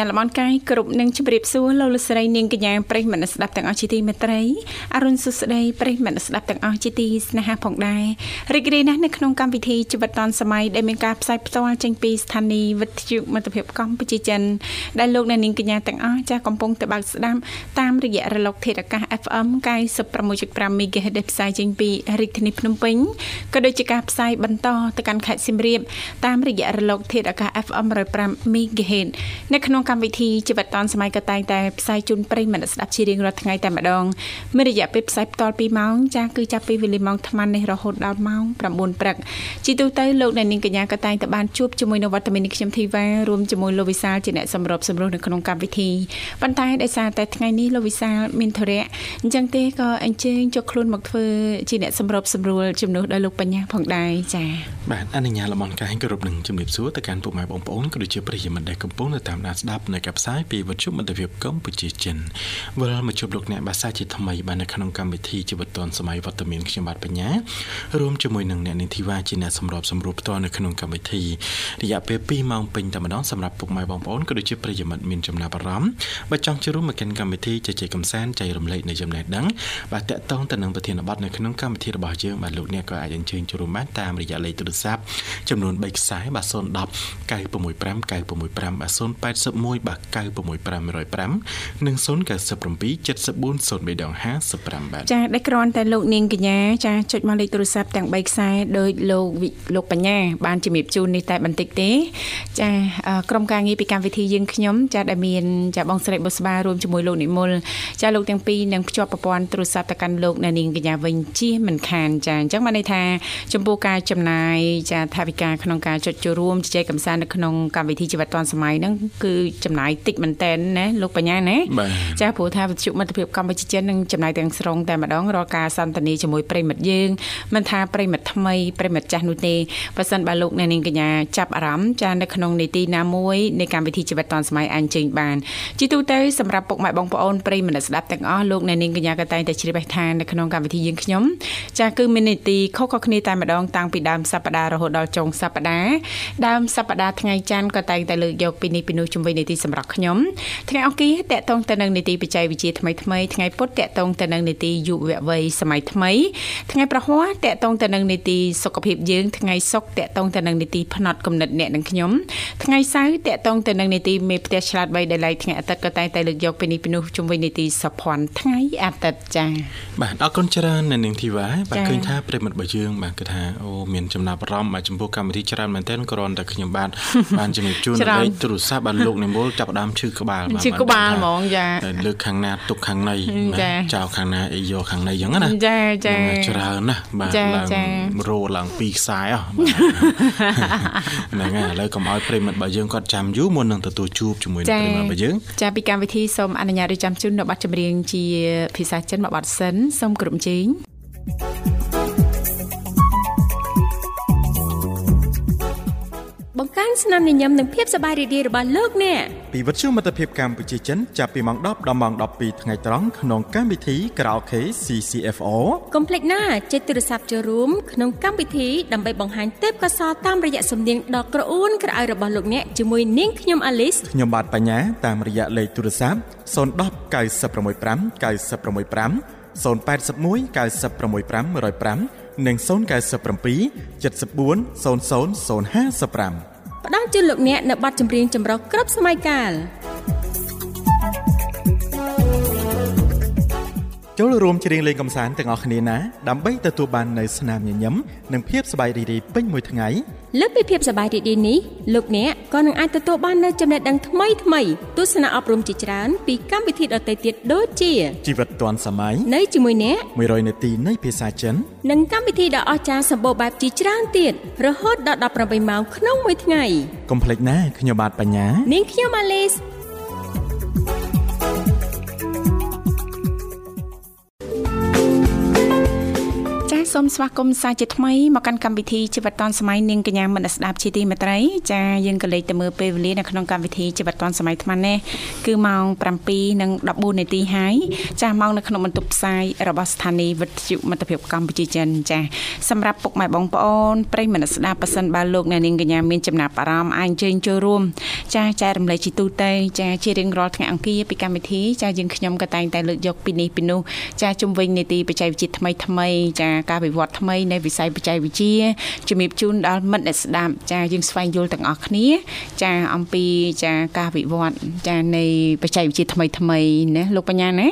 ញ្ញាតលំអរកាយគ្រប់នឹងជម្រាបសួរលោកលោកស្រីនាងកញ្ញាប្រិយមិត្តស្ដាប់ទាំងអស់ជាទីមេត្រីអរុនសុស្ដីប្រិយមិត្តស្ដាប់ទាំងអស់ជាទីស្នេហាផងដែររីករាយណាស់នៅក្នុងកម្មវិធីជីវិតឌុនសម័យដែលមានការផ្សាយផ្ទាល់ចេញពីស្ថានីយ៍វិទ្យុមិត្តភាពកម្ពុជាចិនដែលលោកអ្នកនាងកញ្ញាទាំងអស់ចាស់កំពុងទៅបើកស្ដាប់តាមរយៈរលកធាតុអាកាស FM 96.5 MHz ដែលផ្សាយចេញពីរាជធានីភ្នំពេញក៏ដូចជាការផ្សាយបន្តទៅកាន់ខេត្តសៀមរាបតាមរយៈរលកធាតុអាកាស FM 105 MHz នៅក្នុងកម្មវិធីជីវិតឌុនសម័យក៏តែងតែផ្សាយជូនប្រិយមិត្តស្ដាប់ជារៀងរាល់ថ្ងៃតែម្ដងមានរយៈពេលផ្សាយផ្ទាល់2ម៉ោងចាស់គឺចាប់ពីវេលាម៉ោង8:00នេះរហូតដល់ម៉ោង9ព្រឹកជាទូទៅលោកអ្នកនាងកញ្ញាក៏តែងតែបានជួបជាមួយនៅវត្តមាននេះខ្ញុំធីវ៉ារួមជាមួយលោកវិសាលជាអ្នកសម្របសម្រួលនៅក្នុងកម្មវិធីប៉ុន្តែដោយសារតែថ្ងៃនេះលោកវិសាលមានធរៈអញ្ចឹងទេក៏អញ្ជើញចុះខ្លួនមកធ្វើជាអ្នកសម្របសម្រួលជំនួសដល់លោកបញ្ញាផងដែរចា៎ បាទអនុញ្ញាតលំអរកាយគោរពនឹងជំរាបសួរទៅកាន់ពុកម៉ែបងប្អូនក៏ដូចជាប្រិយមិត្តដែលកំពុងតាមដានស្ដាប់នៅកັບផ្សាយពីវិទ្យុមិត្តភាពកម្ពុជាចិនវិលមកជួបលោកអ្នកបាសាជាថ្មីបាននៅក្នុងកម្មវិធីជីវិតឌុនសម័យវត្តមានខ្ញុំបាទបញ្ញារួមជាមួយនឹងអ្នកនាងធីវ៉ាជាអ្នកសម្របសម្រួលផ្ទាល់នៅក្នុងកម្មវិធីរយៈពេល2ម៉ោងពេញតែម្ដងសម្រាប់ពុកម៉ែបងប្អូនក៏ដូចជាប្រិយមិត្តមានចំណាប់អារម្មណ៍បើចង់ចូលរួមមកកាន់កម្មវិធីជជែកកម្សាន្តចែករំលែកនៅចំណេះដឹងបាទតកតងទៅនឹងប្រធានបទនៅក្នុងកម្មវិធីរបស់យើងបាទលោកអ្នកក៏អាចអញ្ជើញចូលរួមបានតាមរយៈលេខទូរស័ព្ទចំនួន3ខ្សែបាទ010 965 965បាទ081បាទ96505និង097 74 03ដង55បាទចាដែលគ្រាន់តែលោកនាងកញ្ញាចាចុចមកលេខទូរស័ព្ទទាំង3ខ្សែដោយលោកលោកបញ្ញាបានជំរាបជូននេះតែបន្តិចទេ ចាក្រុមការងារពីកម្មវិធីយើងខ្ញុំចាដែលមានចាបងស្រីបុស្បារួមជាមួយលោកនិមលចាលោកទាំងពីរនឹងភ្ជាប់ប្រព័ន្ធទូរស័ព្ទទៅកាន់លោកនាងកញ្ញាវិញជាមិនខានចាអញ្ចឹងបានន័យថាចំពោះការចំណាយចាថាវិការក្នុងការចុចចូលរួមជជែកកម្សាន្តនៅក្នុងកម្មវិធីជីវិតឌွန်សម័យហ្នឹងគឺចំណាយតិចមែនតែនណាលោកបញ្ញាណាចាព្រោះថាវិទ្យុមិត្តភាពកម្ពុជាចិននឹងចំណាយទាំងស្រុងតែម្ដងរាល់ការសន្ទនាជាមួយប្រិមិត្តយើងមិនថាប្រិមិត្ត ថ្មីប្រិមិត្តចាស់នោះទេបើសិនបើលោកអ្នកនាងកញ្ញាចាប់អារម្មណ៍ចានៅក្នុងនីតិណាមួយនៃកម្មវិធីជីវិតឌុនសម័យអញ្ជើញបានជាទូទៅសម្រាប់ពុកម៉ែបងប្អូនប្រិមិត្តស្ដាប់ទាំងអស់លោកអ្នកនាងកញ្ញាក៏តែងតែជ្រាបថានៅក្នុងកម្មវិធីយើងខ្ញុំចាគឺមាននីតិខុសៗគ្នាតែម្ដងតាំងពីដើមសប្ដាហ៍រហូតដល់ចុងសប្ដាហ៍ដើមសប្ដាហ៍ថ្ងៃច័ន្ទក៏តែងតែលើកយកពីនេះពីនោះជំវិញនីតិសម្រាប់ខ្ញុំថ្ងៃអង្គារតកតងទៅនឹងនីតិបច្ចេកវិទ្យាថ្មីថ្មីថ្ងៃពុធតកតងទៅនឹងនីតិយុវវ័យសម័យថ្មីថ្ងៃប្រហ័សតកតងទៅនឹងនីតិសុខភាពយើងថ្ងៃសុក្រតកតងទៅនឹងនីតិផ្នត់គំនិតអ្នកនិងខ្ញុំថ្ងៃសៅរ៍តកតងទៅនឹងនីតិមេផ្ទះឆ្លាតបីដែលឡៃថ្ងៃអាទិត្យក៏តែងតែលើកយកពីនេះពីនោះជុំវិញនីតិសុភ័ណ្ឌថ្ងៃអាទិត្យចា៎បាទអរគុណច្រើននៅនឹងធីវ៉ាបាទឃើញថាប្រិមិត្តរបស់យើងបាទគឺថាអូមានចំណាប់អារម្មណ៍បាទចំពោះកម្មវិធីច្រើនមែនទែនគ្រាន់តែខ្ញុំបាទបានជំរាបជូនលេខទូរស័ព្ទបាទលោកនិមលចាប់ដើមឈឺក្បាលបាទឈឺក្បាលហ្មងចាលើកខាងណាទុកខាងណីចោលខាងណាអីយកខាងណីអញ្ចឹងណាចាចាច្រើនណាស់បាទឡើងរោឡើងពីខ្សែអស់ហ្នឹងហើយឥឡូវកុំឲ្យប្រិមិត្តរបស់យើងគាត់ចាំយូរមុននឹងទទួលជួបជាមួយនឹងប្រិមិត្តរបស់យើងចាពីកម្មវិធីសូមអនុញ្ញាតរៀបចំជូននៅប័ណ្ណចម្រៀងជាភាសាចិនមួយប័ណ្ណសិនសូមគ្រប់ជេង ស្នាមញញឹមនិងភាពសប្បាយរីករាយរបស់លោកអ្នកពីវិទ្យុមិត្តភាពកម្ពុជាចិនចាប់ពីម៉ោង10ដល់ម៉ោង12ថ្ងៃត្រង់ក្នុងកម្មវិធី Karaoke CCFO កុំភ្លេចណាចុចទូរស័ព្ទចូលរួមក្នុងកម្មវិធីដើម្បីបង្ហាញទេពកោសល្យតាមរយៈសំនៀងដ៏ក្រអួនក្រអៅរបស់លោកអ្នកជាមួយនាងខ្ញុំអាលីសខ្ញុំបាទបញ្ញាតាមរយៈលេខទូរស័ព្ទ010 965 965 081 965 105និង097 74 00 055 ផ្ដល់ជូនលោកអ្នកនៅប័ណ្ណចម្រៀងចម្រុះគ្រប់សម័យកាល ចូលរួមច្រៀងលេងកម្សាន្តទាំងអស់គ្នាណាដើម្បីទទួលបាននូវស្នាមញញឹមនិងភាពសប្បាយរីករាយពេញមួយថ្ងៃលើសពីភាពសប្បាយរីករាយនេះលោកអ្នកក៏នឹងអាចទទួលបាននូវចំណេះដឹងថ្មីថ្មីទស្សនៈអប់រំជាច្រើនពីកម្មវិធីដទៃទៀតដូចជាជីវិតឌွန်សម័យនៅជាមួយអ្នក100នាទីនៃភាសាចិននិងកម្មវិធីដ៏អស្ចារ្យសម្បូរបែបជាច្រើនទៀតរហូតដល់18ម៉ោងក្នុងមួយថ្ងៃកុំភ្លេចណាខ្ញុំបាទបញ្ញានាងខ្ញុំម៉ាឡេស សូមស្វាគមន៍សាជាថ្មីមកកាន់កម្មវិធីជីវិតឌွန်សម័យនាងកញ្ញាមនស្ដាប់ជាទីមេត្រីចាយើងក៏លេខទៅមើលពេលវេលានៅក្នុងកម្មវិធីជីវិតឌွန်សម័យថ្មនេះគឺម៉ោង7:14នាទីហើយចាម៉ោងនៅក្នុងបន្ទប់ផ្សាយរបស់ស្ថានីយ៍វិទ្យុមិត្តភាពកម្ពុជាចិនចាសម្រាប់ពុកម៉ែបងប្អូនប្រិយមិត្តស្ដាប់ប៉ះសិនបើលោកអ្នកនាងកញ្ញាមានចំណាប់អារម្មណ៍អាចអញ្ជើញចូលរួមចាចែករំលែកជាទូទៅចាជារៀងរាល់ថ្ងៃអង្គារពីកម្មវិធីចាយើងខ្ញុំក៏តែងតែលើកយកពីនេះពីនោះចាជំវិញនីតិបច្ចេកវិទ្យាថ្មីថ្មីចាការវិវត្តថ្មីនៃវិស័យបច្ចេកវិទ្យាជំរាបជូនដល់មិត្តអ្នកស្ដាប់ចាយើងស្វែងយល់ទាំងអស់គ្នា ចាអំពីចាការវិវត្តចានៃបច្ចេកវិទ្យាថ្មីថ្មីណាលោកបញ្ញាណា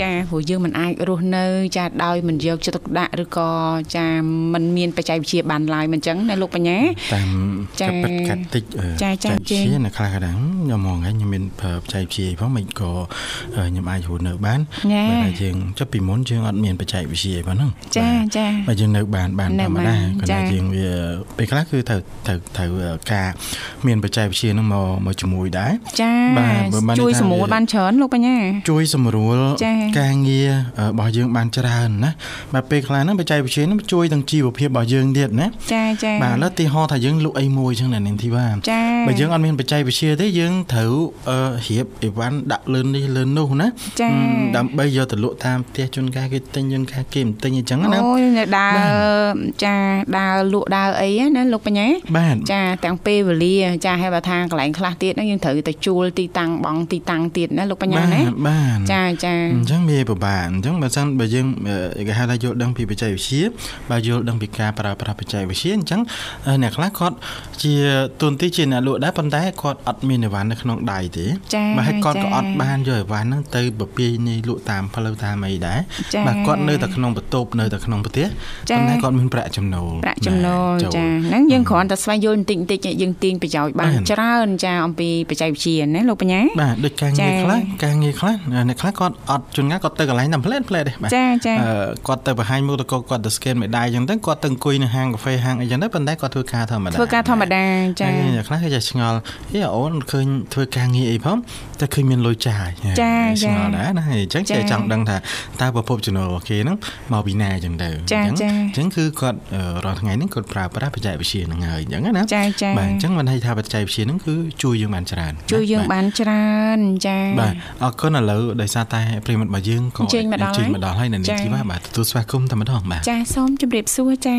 ចាព្រោះយើងមិនអាចរស់នៅ ចាដោយមិនយកចិត្តទុកដាក់ឬក៏ចាមិនមានបច្ចេកវិទ្យាបានឡើយមិនចឹងណាលោកបញ្ញាតាមចាកាត់កាត់តិចចាចាជានៅខ្លះកណ្ដាំខ្ញុំមកថ្ងៃខ្ញុំមានប្រើបច្ចេកវិទ្យាផងមិនក៏ខ្ញុំអាចរស់នៅបានបើតែយើងចាប់ពីមុនយើងអត់មានបច្ចេកវិទ្យាប៉ុណ្ណឹងចាចាបើយើងនៅបានបានធម្មតាគាត់ថាយើងវាពេលខ្លះគឺត្រូវត្រូវត្រូវការមានបច្ចេកវិទ្យានឹងមកមកជាមួយដែរចាបាទជួយសម្រួលបានច្រើនលោកបញ្ញាជួយសម្រួលការងាររបស់យើងបានច្រើនណាបាទពេលខ្លះហ្នឹងបច្ចេកវិទ្យាហ្នឹងជួយទាំងជីវភាពរបស់យើងទៀតណាចាចាបាទឥឡូវទីហោថាយើងលក់អីមួយចឹងណានាងធីវ៉ាបើយើងអត់មានបច្ចេកវិទ្យាទេយើងត្រូវរៀបអីវ៉ាន់ដាក់លឿននេះលឿននោះណាដើម្បីយកទៅលក់តាមផ្ទះជួនកាលគេទិញយើងកាគេមិនទិញអញ្ចឹងណាអូយដើរចាដើរលក់ដើរអីណាលោកបញ្ញាចាទាំងពេលវេលាចាហេបថាកន្លែងខ្លះទៀតហ្នឹងយើងត្រូវទៅជួលទីតាំងបងទីតាំងទៀតណាលោកបញ្ញាណាបាទចាចាអញ្ចឹងវាពិបាកអញ្ចឹងបើសិនបើយើងគេហៅថាយល់ដឹងពីបច្ចេកវិទ្យាបើយល់ដឹងពីការប្រើប្រាស់បច្ចេកវិទ្យាអញ្ចឹងអ្នកខ្លះគាត់ជាទូនទីជាអ្នកលក់ដែរប៉ុន្តែគាត់អត់មានអីវ៉ាន់នៅក្នុងដៃទេបាទហើយគាត់ក៏អត់បានយកអីវ៉ាន់ហ្នឹងទៅបពាយនេះលក់តាមផ្លូវតាមអីដែរបាទគាត់នៅតែក្នុងបន្ទប់នៅតែក្នុងប្រទេសប៉ុន្តែគាត់មានប្រាក់ចំណូលប្រាក់ចំណូលចាហ្នឹងយើងគ្រាន់តែស្វែងយល់បន្តិចបន្តិចយើងទាញប្រយោជន៍បានច្រើនចាអំពីបច្ចេកវិទ្យាណាលោកបញ្ញាបាទដូចការងារខ្លះការងារខ្លះអ្នកខ្លះគាត់អត់ជួនកាលគាត់ទៅកន្លែងតាមផ្លែតផ្លែតទេបាទចាចាគាត់ទៅបង្ហាញមុខតកគាត់ទៅ scan មេដាយអញ្ចឹងទៅគាត់ទៅអង្គុយនៅហាងកាហ្វេហាងអីចឹងទៅប៉ុន្តែគាត់ធ្វើការធម្មតាធ្វើការធម្មតាចាអ្នកខ្លះគេចេះឆ្ងល់អេអូនឃើញធ្វើការងារអីផងតែឃើញមានលុយចាយចាឆ្ងល់ដែរណាអញ្ចឹងគេចង់ដឹងថាតើប្រភពចំណូលរបស់គេហ្នឹងមកពីណាអញ្ចឹងទៅអញ្ចឹងអញ្ចឹងគឺគាត់រាល់ថ្ងៃហ្នឹងគាត់ប្រើប្រាស់បច្ចេកវិទ្យាហ្នឹងហើយអញ្ចឹងណាចាចាបាទអញ្ចឹងមិនន័យថាបច្ចេកវិទ្យាហ្នឹងគឺជួយយើងបានច្រើនជួយយើងបានច្រើនចាបាទអរគុណឥឡូវដោយសារតែប្រិមិត្តរបស់យើងក៏ជិញមកដល់ហើយនៅនេះទីបាទទទួលស្វាគមន៍តែម្ដងបាទចាសូមជម្រាបសួរចា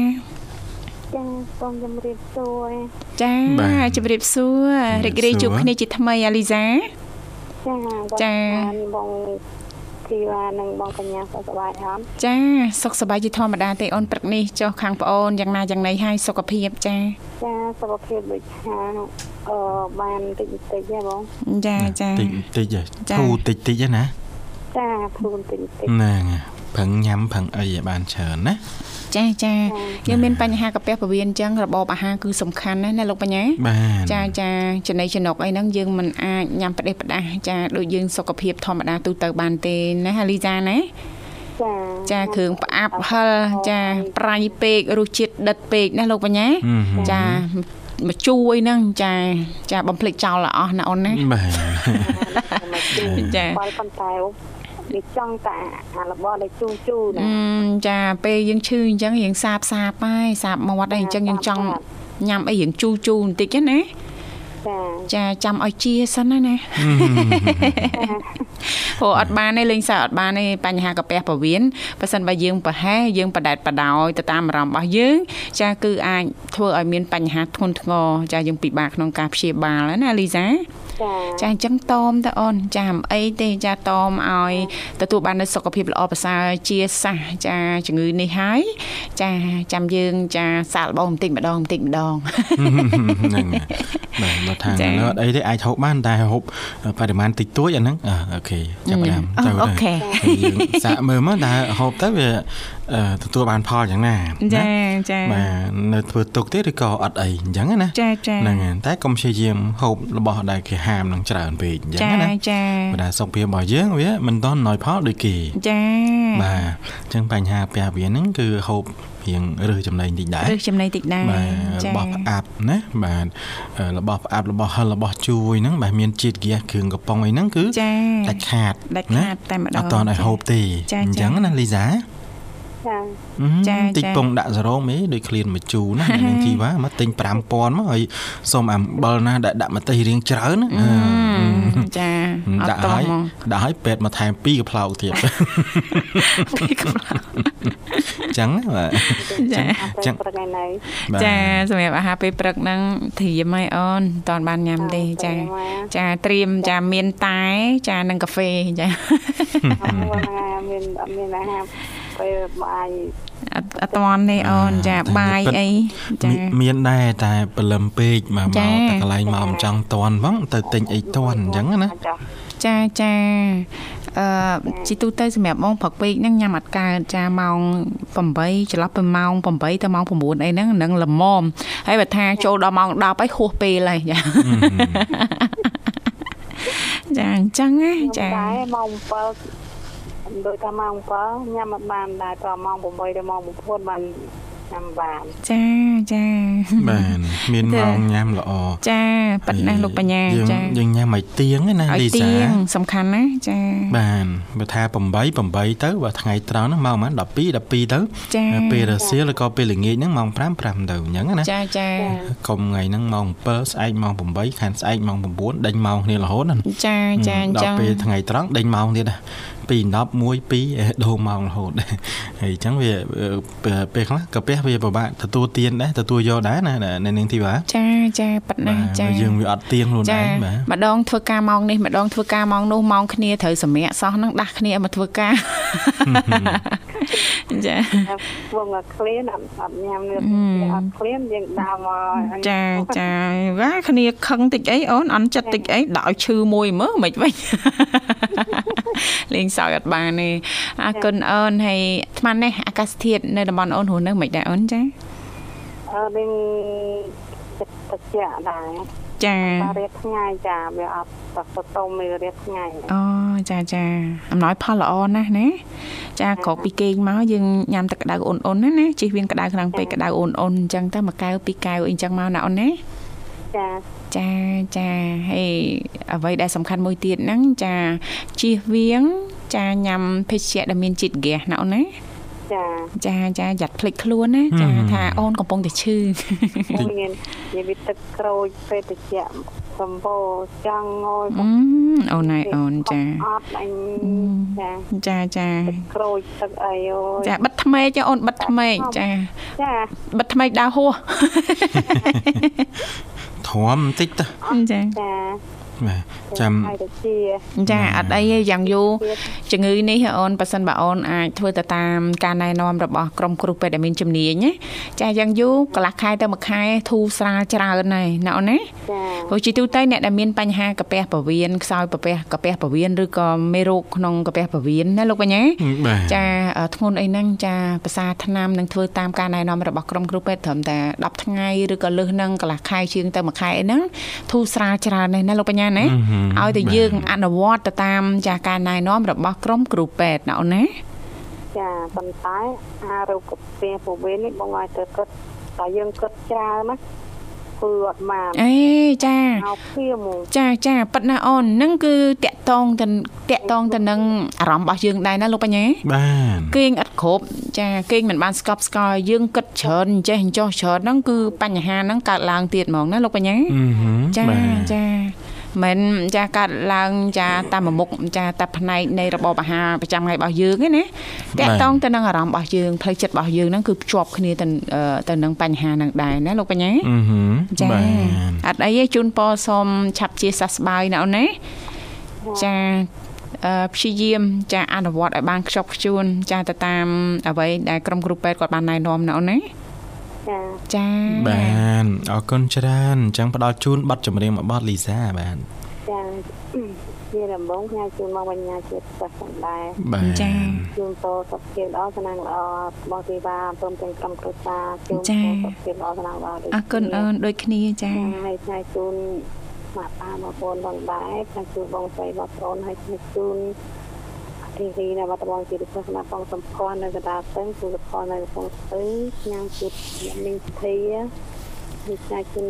ចាសូមជម្រាបសួរចាជម្រាបសួររីករាយជួបគ្នាជាថ្មីអាលីសាចាបង ធីវ៉ានិងបងកញ្ញាសុខសប្បាយអត់ចាសុខសប្បាយជាធម្មតាទេអូនព្រឹកនេះចុះខាងប្អូនយ៉ាងណាយ៉ាងណីហើយសុខភាពចាចាសុខភាពដូចថាអឺបានតិចតិចទេបងចាចាតិចតិចធូរតិចតិចណាចាធូរតិចតិចហ្នឹងប្រឹងញ៉ាំប្រឹងអីឲ្យបានច្រើនណា ចាចាយើងមានបញ្ហាកាពះពោះវៀនអញ្ចឹងរបបអាហារគឺសំខាន់ណាស់ណាលោកបញ្ញាចាចាចំណីចំណុកអីហ្នឹងយើងមិនអាចញ៉ាំផ្ដេសផ្ដាស់ចាដូចយើងសុខភាពធម្មតាទូទៅបានទេណាហាលីសាណាចាគ្រឿងផ្អាប់ហិលចាប្រៃពេករសជាតិដិតពេកណាលោកបញ្ញាចាមកជួយហ្នឹងចាចាបំភ្លេចចោលអស់ណាអូនណាបាទចាប៉ុន្តែ វាចង់តែអារបស់ដែលជូរជូរណាចាពេលយើងឈឺអញ្ចឹងរៀងសាបសាបហើយសាបមាត់អីអញ្ចឹងយើងចង់ញ៉ាំអីរៀងជូរជូរបន្តិចណាចាចាំឲ្យជាសិនណាណាព្រោះអត់បានទេលេងសើអត់បានទេបញ្ហាកាពះពោះវៀនបើសិនបើយើងប្រហែសយើងបដែតបដោយទៅតាមអារម្មណ៍របស់យើង ចាគឺអាចធ្វើឲ្យមានបញ្ហាធ្ងន់ធ្ងរចាយើងពិបាកក្នុងការព្យាបាលណាលីសា ចាអញ្ចឹងតមតើអូនចាមអីទេចាតមឲ្យទទួលបាននូវសុខភាពល្អប្រសើរជាសះចាជំងឺនេះហើយចាចាំយើងចាសាកល្បងបន្តិចម្ដងបន្តិចម្ដងហ្នឹងបាទមកថានៅអត់អីទេអាចហូបបានតែហូបបរិមាណតិចតួចអាហ្នឹងអូខេចាប់បានទៅអូខេយើងសាកមើលមកតែហូបទៅវាទទួលបានផលយ៉ាងណាចាចាបាទនៅធ្វើទុកទេឬក៏អត់អីអញ្ចឹងណាចាចាហ្នឹងតែកុំព្យាយាមហូបរបស់ដែលគេហាមនឹងច្រើនពេកអញ្ចឹងណាចាបាទសុខភាពរបស់យើងវាមិនតន់ណយផលដូចគេចាបាទអញ្ចឹងបញ្ហាពះវាហ្នឹងគឺហូបរៀងរើសចំណីតិចដែររើសចំណីតិចដែរបាទរបស់ផ្អាប់ណាបាទរបស់ផ្អាប់របស់ហិលរបស់ជួយហ្នឹងបាទមានជាតិហ្គាសគ្រឿងកំប៉ុងអីហ្នឹងគឺដាច់ខាតដាច់ខាតតែម្ដងអត់តឲ្យហូបទេអញ្ចឹងណាលីសា ចាតិចពងដាក់សារ៉ូមេដូចឃ្លានមួយជូណានាងធីវ៉ាមកទិញ5000មកហើយសុំអំបិលណាដែលដាក់ម្ទេសរៀងច្រើនណាចាអត់តោះដាក់ឲ្យពេទ្យមកថែម2កផ្លោកទៀត2កផ្លោកចឹងបាទចាចឹងចាសម្រាប់អាហារពេលព្រឹកហ្នឹងធៀមហើយអូនតន់បានញ៉ាំទេចាចាត្រៀមចាមានតែ ចានិងកាហ្វេចាមានមានអាហារ ពេលបាយអត់អត់តាន់ទេអូនចាបាយអីចាមានដែរតែព្រលឹមពេកមកមកតែកន្លែងមកមិនចង់តាន់ហ្មងទៅទិញអីតាន់អញ្ចឹងណាចាចាអឺជីទូទៅសម្រាប់ម៉ោងព្រឹកពេកហ្នឹងញ៉ាំអត់កើតចាម៉ោង8ចន្លោះពីម៉ោង8ទៅម៉ោង9អីហ្នឹងនឹងល្មមហើយបើថាចូលដល់ម៉ោង10ហើយហួសពេលហើយចាចាអញ្ចឹងណាចាតែម៉ោង7 ដូចថាម៉ោង7ញ៉ាំអត់បានដែរតម៉ោង8ដល់ម៉ោង9បានញ៉ាំបានចាចាបានមានម៉ោងញ៉ាំល្អចាប៉ិតណាស់លោកបញ្ញាចាយើងញ៉ាំឲ្យទៀងណាលីសាទៀងសំខាន់ណាចាបានបើថា8 8ទៅបើថ្ងៃត្រង់ហ្នឹងម៉ោងប៉ុន្មាន12 12ទៅពេលរសៀលឬក៏ពេលល្ងាចហ្នឹងម៉ោង5 5ទៅអញ្ចឹងណាចាចាកុំថ្ងៃហ្នឹងម៉ោង7ស្អែកម៉ោង8ខានស្អែកម៉ោង9ដេញម៉ោងគ្នារហូតណាចាចាអញ្ចឹងដល់ពេលថ្ងៃត្រង់ដេញម៉ោងទៀតណា2 10 1 2ដូរម៉ោងរហូតហើយអញ្ចឹងវាពេលខ្លះកាពះវាពិបាកទទួលទានដែរទទួលយកដែរណានៅនាងធីវ៉ាចាចាប៉ិតណាចាយើងវាអត់ទៀងខ្លួនឯងបាទម្ដងធ្វើការម៉ោងនេះម្ដងធ្វើការម៉ោងនោះម៉ោងគ្នាត្រូវសម្រាកសោះហ្នឹងដាស់គ្នាមកធ្វើការចាវងឃ្លានអត់អត់ញ៉ាំលឿនអត់ឃ្លានយើងដើរមកចាចាវ៉ាគ្នាខឹងតិចអីអូនអន់ចិត្តតិចអីដាក់ឲ្យឈឺមួយមើលមិនវិញលេងសើចអត់បានទេអរគុណអូនហើយអាត្មានេះអាកាសធាតុនៅតំបន់អូនរស់នៅមិនដែរអូនចាអឺវិញតិចដែរចារៀបថ្ងៃចាវាអត់តតុំវារៀបថ្ងៃអូចាចាអំណោយផលល្អណាស់ណាចាក្រោកពីគេងមកយើងញ៉ាំទឹកក្តៅអូនអូនណាណាជិះវៀនក្តៅខ្លាំងពេកក្តៅអូនអូនអញ្ចឹងទៅមួយកែវពីរកែវអីអញ្ចឹងមកណាអូនណាចា ចាចាហើយអ្វីដែលសំខាន់មួយទៀតហ្នឹងចាជៀសវាង ចាញ៉ាំភេសជ្ជៈដែលមានជាតិហ្គាសណាអូនណាចាចាចាយ៉ាត់ភ្លេចខ្លួនណាចាថាអូនកំពុងតែឈឺមាននិយាយទឹកក្រូចពេទ្យៈសំបោចង់ងយអូនណៃអូនចាអត់អញចាចាចាក្រូចទឹកអីអូចាបិទថ្មេចាអូនបិទថ្មេចាចាបិទថ្មេដើរហួស ធំបន្តិចទៅចាចា បាទចាំចាអត់អីទេយ៉ាងយូរជំងឺនេះអូនប៉ះសិនបើអូនអាចធ្វើទៅតាមការណែនាំរបស់ក្រុមគ្រូពេទ្យដែលមានជំនាញណាចាយ៉ាងយូរកន្លះខែទៅមួយខែធូរស្រាលច្រើនហើយណាអូនណាចាព្រោះជាទូទៅអ្នកដែលមានបញ្ហាកាពះពោះវៀនខ្សោយកាពះកាពះពោះវៀនឬក៏មេរោគក្នុងកាពះពោះវៀនណាលោកបញ្ញាចាធ្ងន់អីហ្នឹងចាភាសាថ្នាំនឹងធ្វើតាមការណែនាំរបស់ក្រុមគ្រូពេទ្យត្រឹមតែ10ថ្ងៃឬក៏លើសហ្នឹងកន្លះខែជាងទៅមួយខែអីហ្នឹងធូរស្រាលច្រើនណាលោកបញ្ញាណាឲ្យតែយើងអនុវត្តទៅតាមចាការណែនាំរបស់ក្រុមគ្រូពេទ្យណាអូនណាចាប៉ុន្តែអារោគពះពោះវេននេះបងឲ្យទៅគិតតែយើងគិតច្រើនណាធ្វើអត់បានអេចាអោភៀមចាចាប៉ិតណាអូននឹងគឺតាក់តងទៅតាក់តងទៅនឹងអារម្មណ៍របស់យើងដែរណាលោកបញ្ញាបានគេងឥតគ្រប់ចាគេងមិនបានស្កប់ស្កល់យើងគិតច្រើនអញ្ចេះអញ្ចោះច្រើនហ្នឹងគឺបញ្ហាហ្នឹងកើតឡើងទៀតហ្មងណាលោកបញ្ញាចាចា មិនចាកាត់ឡើងចាតាមមុខចាតាផ្នែកនៃរបបអាហារប្រចាំថ្ងៃរបស់យើងណាតកតងទៅនឹងអារម្មណ៍របស់យើងផ្លូវចិត្តរបស់យើងហ្នឹងគឺភ្ជាប់គ្នាទៅទៅនឹងបញ្ហាហ្នឹងដែរណាលោកបញ្ញាចាអត់អីទេជូនពរសូមឆាប់ជាសះស្បើយណាអូនណាចាព្យាយាមចាអនុវត្តឲ្យបានខ្ជាប់ខ្ជួនចាទៅតាមអ្វីដែលក្រុមគ្រូពេទ្យគាត់បានណែនាំណាអូនណា ចាចាបានអរគុណច្រើនអញ្ចឹងផ្ដល់ជូនប័ណ្ណចម្រៀងមួយបទលីសាបាទចាជាដំបងផ្ញើជូនមកបញ្ញាជាតិសិស្សផងដែរបាទចាជូនពរសុខភាពល្អសំណាងល្អបងទីបាព្រមទាំងក្រុមគ្រួសារជូនពរសុខភាពល្អសំណាងល្អអរគុណអូនដូចគ្នាចាហើយផ្ញើជូនមកប៉ាមកបងបងដែរផ្ញើជូនបងស្រីបងប្អូនហើយផ្ញើជូន ទីទីនៅវត្តបងជាពិសេសសម្រាប់បងសំផននៅកណ្ដាលស្ទឹងគឺលផលនៅកំពង់ស្ពឺញ៉ាំជួបមីងធីហើយចាយជូន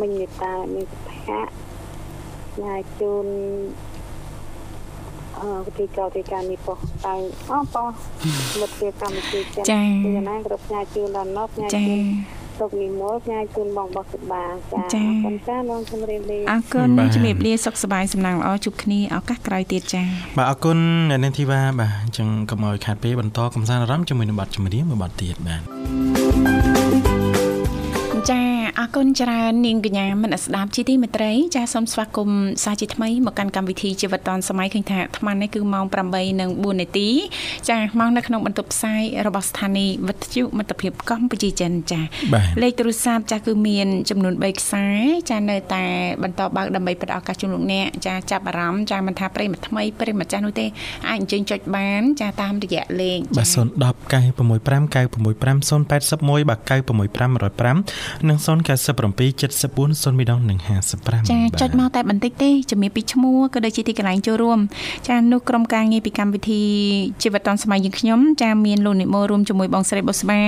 មិញមេតាមីងសុភៈចាយជូនអអឺវិធីកោទីការនេះប៉ុតែអូប៉ុមិត្តភាពកម្មវិធីចិនចាពីណាគ្រប់ផ្សាយជូនដល់ណប់ផ្សាយចាជូន ទុកនិមលផ្សាយជូនបងបោះសុបាចាចាអរគុណចាបងជំរាបលាអរគុណបាទជំរាបលាសុខសប្បាយសំណាងល្អជួបគ្នាឱកាសក្រោយទៀតចាបាទអរគុណអ្នកនាងធីវ៉ាបាទអញ្ចឹងកុំឲ្យខាតពេលបន្តកំសាន្តអារម្មណ៍ជាមួយនឹងបទចម្រៀងមួយបទទៀតបាទចា អរគុណច្រើននាងកញ្ញាមនស្សស្ដាប់ជីទីមេត្រីចាសូមស្វាគមន៍សាជាថ្មីមកកាន់កម្មវិធីជីវិតឌွန်សម័យឃើញថាអាត្មានេះគឺម៉ោង8:04នាទីចាមកនៅក្នុងបន្ទប់ផ្សាយរបស់ស្ថានីយ៍វិទ្យុមិត្តភាពកម្ពុជាចិនចាបាទលេខទូរស័ព្ទចាស់គឺមានចំនួន3ខ្សែចានៅតែបន្តបើកដើម្បីផ្តល់ឱកាសជូនលោកអ្នកចាចាប់អារម្មណ៍ចាមិនថាប្រិយមិត្តថ្មីប្រិយមិត្តចាស់នោះទេអាចអញ្ជើញចុចបានចាតាមរយៈលេខបាទ010 965 965 081បាទ965 105និង097 74 0មីដងនិង55ចាបាទចុចមកតែបន្តិចទេជំរាបពីឈ្មោះក៏ដូចជាទីកន្លែងចូលរួមចានោះក្រុមការងារពីកម្មវិធីជីវិតឌុនសម័យយើងខ្ញុំចាមានលោកនិមលរួមជាមួយបងស្រីបុស្បា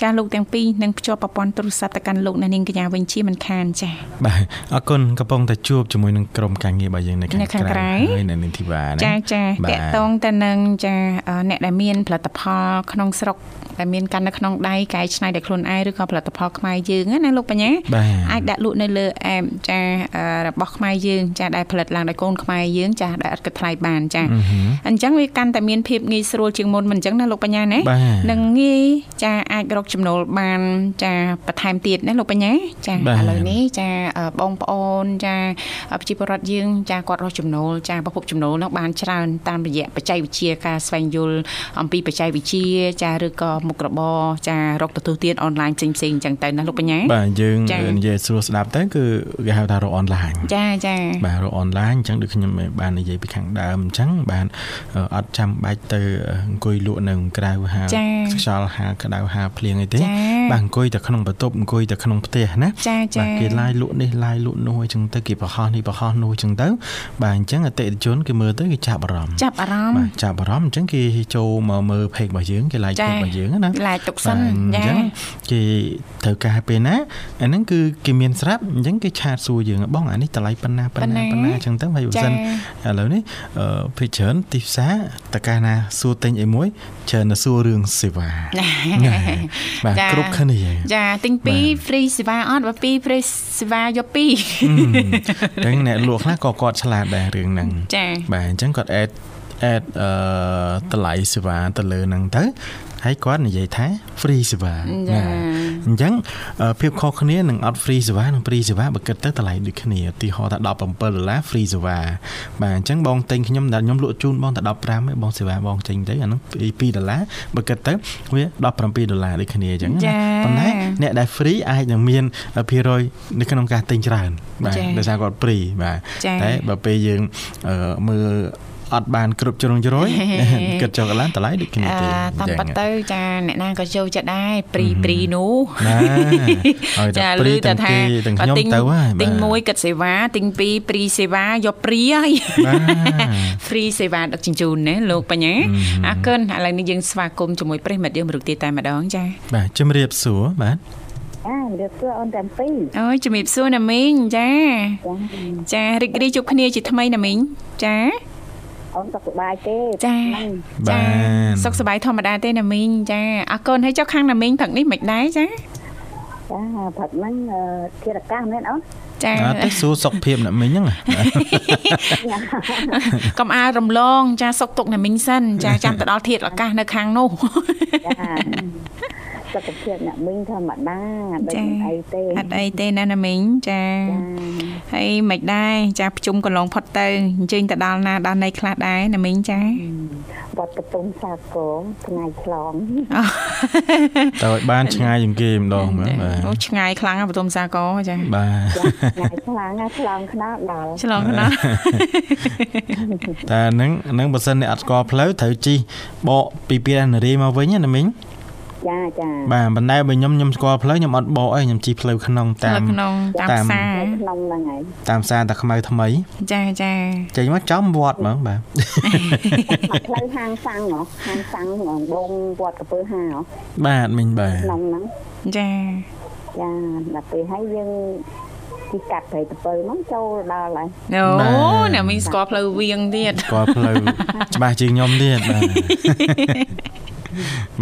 ចាលោកទាំងពីរនឹងភ្ជាប់ប្រព័ន្ធទូរស័ព្ទទៅកាន់លោកអ្នកនាងកញ្ញាវិញជាមិនខានចាបាទអរគុណកំពុងតែជួបជាមួយនឹងក្រុមការងាររបស់យើងនៅខាងនៅខាងក្រៅហើយនៅនាងធីវ៉ាណាចាចាបាទតកតងទៅនឹងចាអឺអ្នកដែលមានផលិតផលក្នុងស្រុកដែលមានកាន់នៅក្នុងដៃកែច្នៃដោយខ្លួនឯងឬក៏ផលិតផលខ្មែរយើងណាលោកបញ្ញាបាទអាចដាក់លក់នៅលើអែមចាអឺរបស់ខ្មែរយើងចាដែលផលិតឡើងដោយកូនខ្មែរយើងចាដែលអត់គិតថ្លៃបានចាអឺហឺអញ្ចឹងវាកាន់តែមានភាពងាយស្រួលជាងមុនមិនអញ្ចឹងណាលោកបញ្ញាណាបាទនឹងងាយចាអាចរកចំណូលបានចាបន្ថែមទៀតណាលោកបញ្ញាចាបាទឥឡូវនេះចាអឺបងប្អូនចាប្រជាពលរដ្ឋយើងចាគាត់រកចំណូលចាប្រភពចំណូលនោះបានច្រើនតាមរយៈបច្ចេកវិទ្យាការស្វែងយល់អំពីបច្ចេកវិទ្យាចាឬក៏មុខរបរចារកទទួលទានអនឡាញផ្សេងៗអញ្ចឹងទៅណាលោកបញ្ញាបាទយើងចា៎និយាយស្រួលស្ដាប់ទៅគឺគេហៅថារកអនឡាញចាចាបាទរកអនឡាញអញ្ចឹងដូចខ្ញុំបាននិយាយពីខាងដើមអញ្ចឹងបានអឺអត់ចាំបាច់ទៅអង្គុយលក់នៅក្រៅហាលចា៎ខ្យល់ហាលក្តៅហាលភ្លៀងអីទេចា៎បាទអង្គុយតែក្នុងបន្ទប់អង្គុយតែក្នុងផ្ទះណាចាចាបាទគេឡាយលក់នេះឡាយលក់នោះអញ្ចឹងទៅគេប្រហោះនេះប្រហោះនោះអញ្ចឹងទៅបាទអញ្ចឹងអតិថិជនគេមើលទៅគេចាប់អារម្មណ៍ចាប់អារម្មបាណ៍ទចាប់អារម្មណ៍អញ្ចឹងគេចូលមកមើល page របស់យើងគេ like ចា៎ page របស់យើងណាឡាយទុកសិនបាទអញ្ចាចឹងគេត្រូវការពេលណាអាហ្នឹងគឺគេមានស្រាប់អញ្ចឹងគេឆាតសួរយើងបងអានេះតម្លៃប៉ុណ្ណាប៉ុណ្ណាប៉ុណ្ណាប៉ុណ្ណាអញ្ចឹងទៅហើយបើសិនចា៎ឥឡូវនេះអឺភីច្រើនទីផ្សារតើកាលណាសួរទិញអីមួយច្រើនតែសួររឿងសេវាណាបាទចា៎គ្រប់គ្នាចាទិញពីរ free សេវាអត់បើពីរ free សេវាយកពីរអញ្ចឹងអ្នកលក់ខ្លះក៏គាត់ឆ្លាតដែររឿងហ្នឹងចាបាទអញ្ចឹងគាត់ add add អឺតម្លៃសេវាទៅលើហ្នឹងទៅហើយគាត់និយាយថា free សេវាចា អញ្ចឹងអឺភាពខុសគ្នានឹងអត់ free សេវានិង free សេវាបើគិតទៅតម្លៃដូចគ្នាឧទាហរណ៍ថា17ដុល្លារ free សេវាបាទអញ្ចឹងបងទិញខ្ញុំដែលខ្ញុំលក់ជូនបងតែ15ឯងបងសេវាបងចេញទៅអាហ្នឹង2ដុល្លារបើគិតទៅវា17ដុល្លារដូចគ្នាអញ្ចឹងណាចាប៉ុន្តែអ្នកដែល free អាចនឹងមានភាគរយនៅក្នុងការទិញច្រើនបាទចាដោយសារគាត់ free បាទចាតែបើពេលយើងអឺមើល អត់បានគ្រប់ជ្រុងជ្រោយគិតចុះកន្លងតម្លៃដូចគ្នាអឺទេតាមពិតទៅចាអ្នកណាក៏ចូលចិត្តដែរព្រីព្រីនោះណាហើយតែចាព្រីឮតែទាំងថាគេទាំងបើខ្ញុំទិញទៅហើយទិញបាទមួយគិតសេវាទិញពីរព្រីសេវាយកព្រីហើយបាទ free សេវាដឹកជញ្ជូនណាលោកបញ្ញាអរគុណឥឡូវនេះយើងស្វាគមន៍ជាមួយប្រិយមិត្តយើងមរុកទៀតតែម្ដងចាបាទជំរាបសួរបាទចារៀបសួរអូនទាំងពីរអូយជំរាបសួរណាមីងចាចាចារីករាយជួបគ្នាជាថ្មីណាមីងចា អូនសុខសប្បាយទេចាហ្នឹងបាចានសុខសប្បាយធម្មតាទេណាមីងចាអរគុណហើយចុះខាងណាមីងផឹកនេះមិនដែរចាចាផឹកហ្នឹងអឺធារកាសមែនអូនចាអត់ទៅសួរសុខភាពអ្នកមិញហ្នឹងណាកុំអាលរំលង ចាសុកទុកណាមីងសិនចាចាំទៅដល់ធាតុអាកាសនៅខាងនោះចា សុខភាពអ្នកមីងធម្មតាដូចចាមិនអីទេអត់អីទេណាណាមីងចាចាហើយមិនដែរចាប្រជុំកន្លងផុតទៅអញ្ជើញទៅដល់ណាដល់ណីខ្លះដែរណាមីងចាវត្តបតុមសាគរថ្ងៃឆ្លងទៅឲ្យបានឆ្ងាយជាងគេម្ដងមើលបាទអូឆ្ងាយខ្លាំងណាស់បទុមសាគរចាបាទថ្ងៃឆ្លងណាឆ្លងខ្នោដល់ឆ្លងណាស់តែហ្នឹងហ្នឹងបើសិនអ្នកអត់ស្គាល់ផ្លូវត្រូវជិះបកពីពីនារីមកវិញណាមិញ ចាចាបាទប៉ុន្តែបើខ្ញុំខ្ញុំស្គាល់ផ្លូវខ្ញុំអត់បកអីខ្ញុំជិះផ្លូវក្នុងតាតាមមក្នុងតាមតាមផ្សារក្នុងហ្នឹងហើយតាមផ្សារតាខ្មៅថ្មី ចាចាចេញមកចំវត្តហ្មងបាទមកផ្លូវហាងសាំងហ៎ហាងសាំងបងវត្តកពើហាហ៎បាទមិញបាទក្នុងហ្នឹងចាចាដល់ពេលហើយយើង ជិះកាត់ព្រៃតពៅហ្នឹងចូលដល់ហើយអូបាទអ្នកមីងស្គាល់ផ្លូវវៀងទៀតស្គាល់ផ្លូវច្បាស់ជាងខ្ញុំទៀតបាទ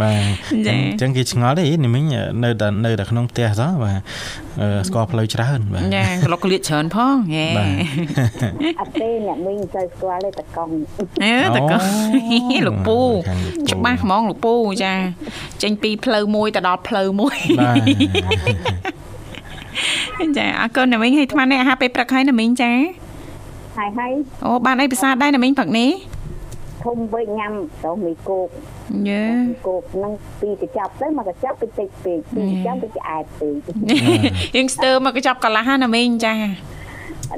បាទចាអញ្ចឹងគេឆ្ងល់ទេនេះមិញនៅតែនៅតែក្នុងផ្ទះសោះបាទអឺស្គាល់ផ្លូវច្រើនបាទចាក្លុកក្លៀកច្រើនផងហេបាទអត់ទេអ្នកមីងមិនសូវស្គាល់ទេតកង់អើតកអូលោកពូខាងលោកពូច្បាស់ហ្មងលោកពូចាចេញពីផ្លូវមួយទៅដល់ផ្លូវមួយបាទ ចាអរគុណណាមីងឲ្យថ្មនេះអាហារពេលព្រឹកហើយណាមីងចាហើយហើយអូបានអីភាសាដែរណាមីងព្រឹកនេះធំវិញញ៉ាំទៅមីគោកយេមីគោកហ្នឹងពីកញ្ចប់ទៅមកកញ្ចប់ទៅតិចពេកពីកញ្ចប់ទៅឆ្អែតពេកយើងស្ទើរមកកញ្ចប់កន្លះណាមីងចា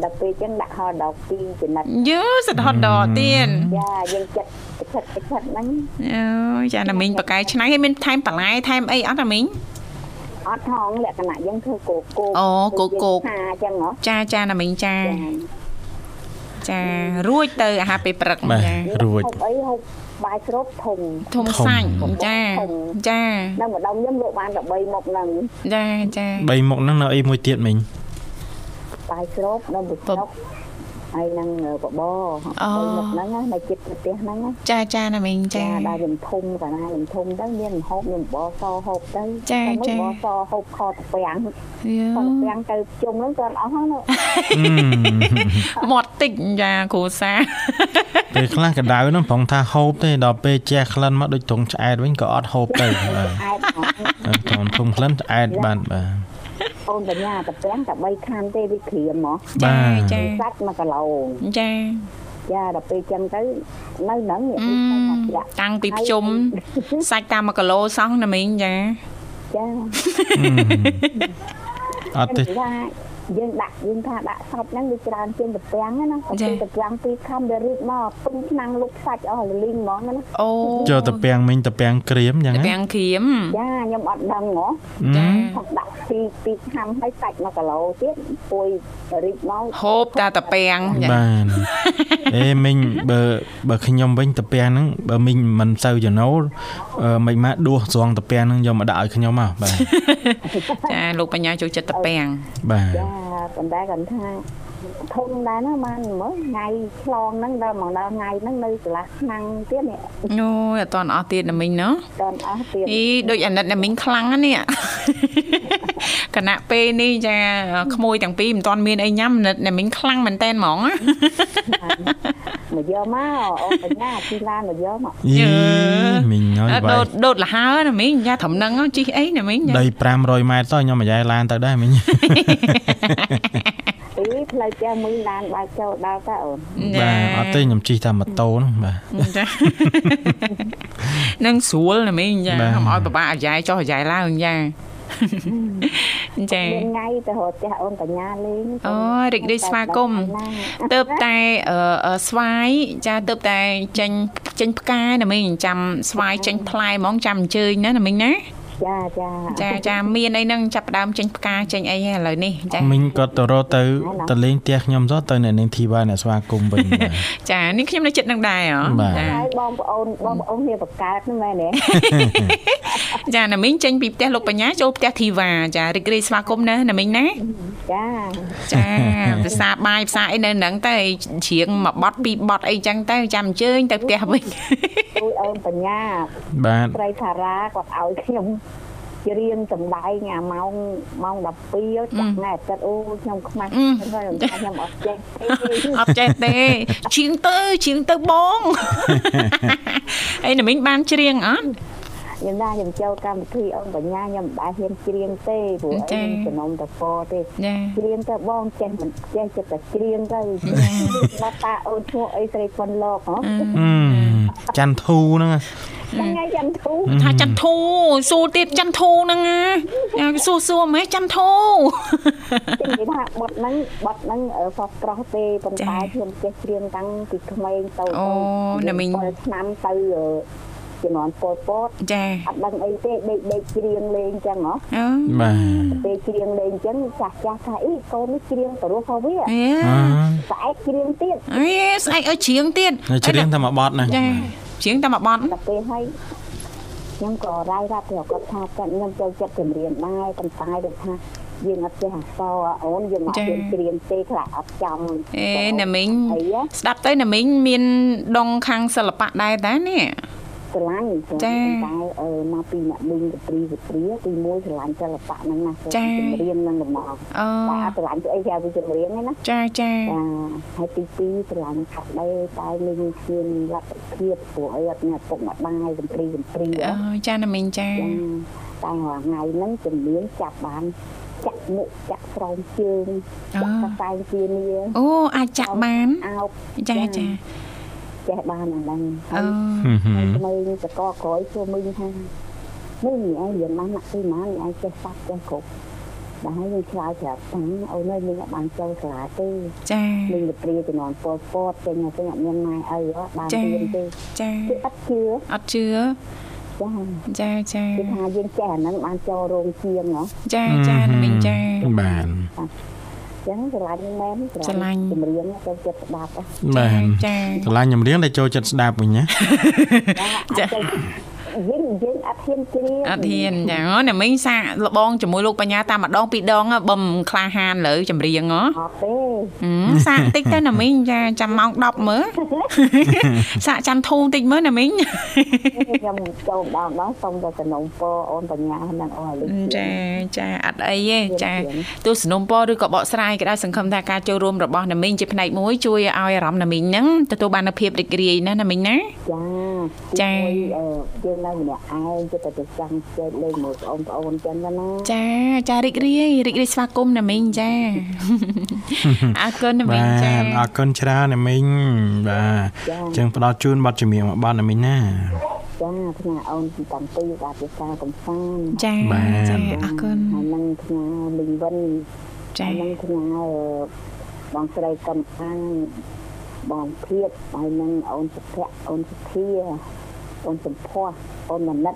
ដល់ពេលចឹងដាក់ហោដល់ពីចំណិតយូសិតហត់ដទៀតចាយើងចិត្តចិត្តចិត្តហ្នឹងអូចាណាមីងបកែឆ្នៃឲ្យមានថែមបន្លែថែមអីអត់ណាមីង អត់ហងលក្ខណៈយើងធ្វើគោគោកអូគោគោកថាអញ្ចឹងហ៎ចាចាណាមីងចាចាចារួចទៅអាហារពេលព្រឹកបាទចារួចហូបអីហូបបាយស្រូបធំធំសាច់ចាចានៅម្ដងខ្ញុំលក់បានតែ3មុខហ្នឹងចាចា3មុខហ្នឹងនៅអីមួយទៀតមិញបាយស្រូបនៅបុស្រុក ហើយនឹងបបរអូ3មុខហ្នឹងណានៅចិត្តផ្ទះហ្នឹងណាចាចាណាមីងចាចាដល់ខ្ញុំធំកាលណាខ្ញុំធំទៅមានហូបខ្ញុំបបសហូបទៅចាតែមួយចាបបសហូបខតពាំងយូខតពាំងទៅជុំហ្នឹងគាត់អស់ហ្នឹងណាអឺមាត់តិចចាគ្រូសាពេលខ្លះកដៅហ្នឹងប្រងថាហូបទេដល់ពេលជះក្លិនមកដូចត្រង់ឆ្អែតវិញក៏អត់ហូបទៅបាទអែតហ្មងត្រង់ធំក្លិនឆ្អែតបានបាទ អូនបញ្ញាតាពាំងតែ3ខានទេវាក្រៀមហ្មងចាបាទចាសាច់1គីឡូចាចាដល់ពេលចឹងទៅនៅហ្នឹងវាអឺទៅមកចាក់តាំងពីភ្ជុំសាច់តាម1គីឡូសោះណាមីងចាចាអត់ទេថា យើងដាក់យើងថាដាក់សាច់ហ្នឹងវាច្រើនជាងតាពាំងណាតែពេលតាពាំងពីរខំវារីកមកពេញឆ្នាំងលុកសាច់អស់លលីងហ្មងណាអូចូលតពាំងមិញតពាំងក្រៀមយ៉ាងតាណាពាំងក្រៀមចាខ្ញុំអត់ដឹងហ៎ចាខ្ញុំដាក់ពីពីខាំឲ្យសាច់1គីឡូទៀតពួយរីកមកហូបតាតាពាំងចាបានអេមិញបើបើខ្ញុំវិញតពាំងហ្នឹងបើមិញមិនសូវចំណូលអឺមិនមកដួសស្រង់តពាំងហ្នឹងយកមកដាក់ឲ្យខ្ញុំមកបាទចាលោកបញ្ញាចូលចិត្តតាពាំងបាទចា ប៉ុន្តែគាត់ថាធំដែរណាបានមើលថ្ងៃឆ្លងហ្នឹងដល់មកដល់ថ្ងៃហ្នឹងនៅកន្លះឆ្នាំទៀតនេះអូយអត់តាន់អស់ទៀតណាមីងណោះដល់អស់ទៀតអីដូចអាណិតណាមីងខ្លាំងណាស់នេះគណៈពេលនេះចាក្មួយទាំងពីរមិនតាន់មានអីញ៉ាំអាណិតណាមីងខ្លាំងមែនតែនហ្មងណា មកយកមកអូនបញ្ញាទីឡានមកយកមកយីមិញហើយអឺបាដូយតដូតលហើណាមីងយ៉ាត្រឹមហ្នឹងជីអីណាមីងចាដី500ម៉ែត្រទៅខ្ញុំមកយាយឡានទៅដែរមិញពីផ្លូវផ្ទះមួយឡានបើកចូលដល់ទៅអូនបាទអត់ទេខ្ញុំជិះតែម៉ូតូហ្នឹងបាទចានឹងស្រួលណាមីងចាបាទកុំឲ្យបបាក់អាយ៉ៃចុះអាយ៉ៃឡើងចា ចាមានថ្ងៃទៅរកផ្ទះអូនបញ្ញាលេងអូយរីករាយស្វាគមន៍ទៅបតែអឺអឺស្វាយចាទៅបតែចេញចេញផ្កាណាមីងចាំស្វាយចេញផ្លែហ្មងចាំអញ្ជើញណាណាមីងណា ចាចាចាចាមានអីហ្នឹងចាប់ផ្ដើមចេញផ្កាចេញអីហើយឥឡូវនេះចាមិញគាត់ទៅរកទៅទៅលេងផ្ទះខ្ញុំទៅទៅអ្នកនាងធីវ៉ាអ្នកស្វាគមន៍វិញបាទចានេះខ្ញុំនៅចិត្តនឹងដែរហ៎បាទចាហើយបងប្អូនបងប្អូនគ្នាបកកើតហ្នឹងមែនទេចាណាមីងចេញពីផ្ទះលោកបញ្ញាចូលផ្ទះធីវ៉ាចារីករាយស្វាគមន៍ណាណាមីងណាចាចាភាសាបាយភាសាអីនៅហ្នឹងទៅច្រៀងមួយបត់ពីរបត់អីចឹងទៅចាំអញ្ជើញទៅផ្ទះវិញជួយអូនបញ្ញាបាទស្រីថារាគាត់ឲ្យខ្ញុំ ច្រៀងសម្ដែងអាម៉ោងម៉ោង12ចាក់ថ្ងៃអាទិត្យអូខ្ញុំខ្មាស់ខ្ញុំថាខ្ញុំអត់ចេះទេអត់ចេះទេច្រៀងទៅច្រៀងទៅបងអីណាមីងបានច្រៀងអត់ខ្ញុំថាខ្ញុំចូលកម្មវិធីអូនបញ្ញាខ្ញុំមិនដែលហ៊ានច្រៀងទេព្រោះអីខ្ញុំចំណុំតពទេចាច្រៀងទៅបងចេះមិនចេះចិត្តតែច្រៀងទៅមកតាអូនឈ្មោះអីស្រីផុនលោកហ៎អឺច័ន្ទធូហ្នឹង ថ្ងៃចាំធូថាច័ន្ទធូសួរទៀតច័ន្ទធូហ្នឹងណាចាសួរសួរម៉េចច័ន្ទធូខ្ញុំនិយាយថាបត់ហ្នឹងបត់ហ្នឹងសោះស្រស់ទេប៉ុន្តែខ្ញុំចេះច្រៀងតាំងពីក្មេងទៅឆ្នាំទៅជំនាន់ពលពតចាអត់ដឹងអីទេដេកដេកច្រៀងលេងចឹងហ៎អូបាទពេលច្រៀងលេងចឹងចាស់ចាស់ថាអីកូននេះច្រៀងទៅរស់ផងវាអេអឺស្អែកច្រៀងទៀតអេស្អែកឲ្យច្រៀងទៀតនៅច្រៀងតែមួយបទហ្នឹងចា ច្រៀងតែមួយបត់ដល់ពេលហើយខ្ញុំក៏រាយរាប់ទៅគាត់ថាខ្ញុំចូលចិត្តចម្រៀងដែរប៉ុន្តែដូចថាយើងអត់ចេះអក្សរអូនយើងអត់ចេះច្រៀងទេខ្លះអត់ចំអេណាមីងអីស្ដាប់ទៅណាមីងមានដងខាងសិល្បៈដែរតានេះ ស្រឡាញ់ស្រចាឡាញ់តែអឺមកពីអ្នកមីងកព្រីកព្រីទីមួយស្រឡាញ់សិល្បៈហ្នឹងណាស្រឡាញ់ចម្រៀងហ្នឹងល្មមអូតែអត់ស្រឡាញ់ទៅអីគេទៅចម្រៀងហ្នឹងណាចាចាចាហើយទីពីរស្រឡាញ់ខាត់ដែរតែមីងគ្មានលទ្ធភាពព្រោះអីអត់មានឪពុកម្ដាយកព្រីកព្រីអូចាណាមីងចាចាតែរាល់ថ្ងៃហ្នឹងជំនាញចាប់បានចាក់មុខចាក់ស្រោមជើងចាក់កសែងជានីអូអាចចាក់បានអោបចាចា ចេះបានអាហ្នឹងអូហើយក្មេងតកក្រោយចូលមីងថាមីងឯងរៀនបានណាក់ពីណាឯងចេះសាប់ចេះគ្រប់ដល់ហើយយើងឆ្លើយប្រាប់តាអូនអើយមីងអត់បានចូលសាលាទេចាមីងទៅព្រាជំនាន់ពលពតចេញទៅអត់មានម៉ែអីបានចារៀនទេចាគឺអត់ជឿអត់ជឿចាចាចាគឺថាយើងចេះអាហ្នឹងបានចូលរោងជាងហ៎ចាចាណាមីងចាបាទ ចឹងស្រឡាញ់មែនស្រឡាញ់ចម្រៀងទៅចិត្តស្ដាប់ហ៎បាទចាឆ្លាញ់ចម្រៀងដែលចូលចិត្តស្ដាប់វិញណាចា យើងយើងអត់ហ៊ានជ្រៀងអត់ហ៊ានចាអូណាមីងសាកលបងជាមួយលោកបញ្ញាតាមម្ដងពីរដងហ៎បំក្លាហានលើចម្រៀងហ៎អត់ទេហឹមសាកតិចទៅណាមីងចាចាំម៉ោង10មើលសាកចាំធូរតិចមើលណាមីងខ្ញុំចូលម្ដងដល់សុំទៅសំណុំពរអូនបញ្ញាហ្នឹងអូនឲ្យលឺចាចាអត់អីទេចាទោះสนុំពរឬក៏បកស្រាយក៏ដោយសង្ឃឹមថាការចូលរួមរបស់ណាមីងជាផ្នែកមួយជួយឲ្យអារម្មណ៍ណាមីងហ្នឹងទទួលបាននូវភាពរីករាយណាណាមីងណាចាចាទីមួយអឺយើងនៅម្នាក់ឯងចិត្តតែចង់ជែកលេងមួយបងប្អូនចឹងណាចាចារីករាយរីករាយស្វាគមន៍ណាមីងចាអរគុណណាមីបាងចាទអរគុណច្រើនណាមីងបាទអញ្ចឹងផ្ដល់ជូនប័ណ្ណចម្រៀងមួយប័ណ្ណណាមីងណាចាថ្ងៃអូនទីតាំងពីបាទជាការកំសាន្តចាបាទចាអរគុណហើយនឹងថ្ងៃលីងវិនចាហើយនឹងថ្ងៃអឺបងស្រីកំអាងបងភៀតហើយនឹងអូនសុភ័ក្រអូនសុធា អូនសំភ័សអូនមនិត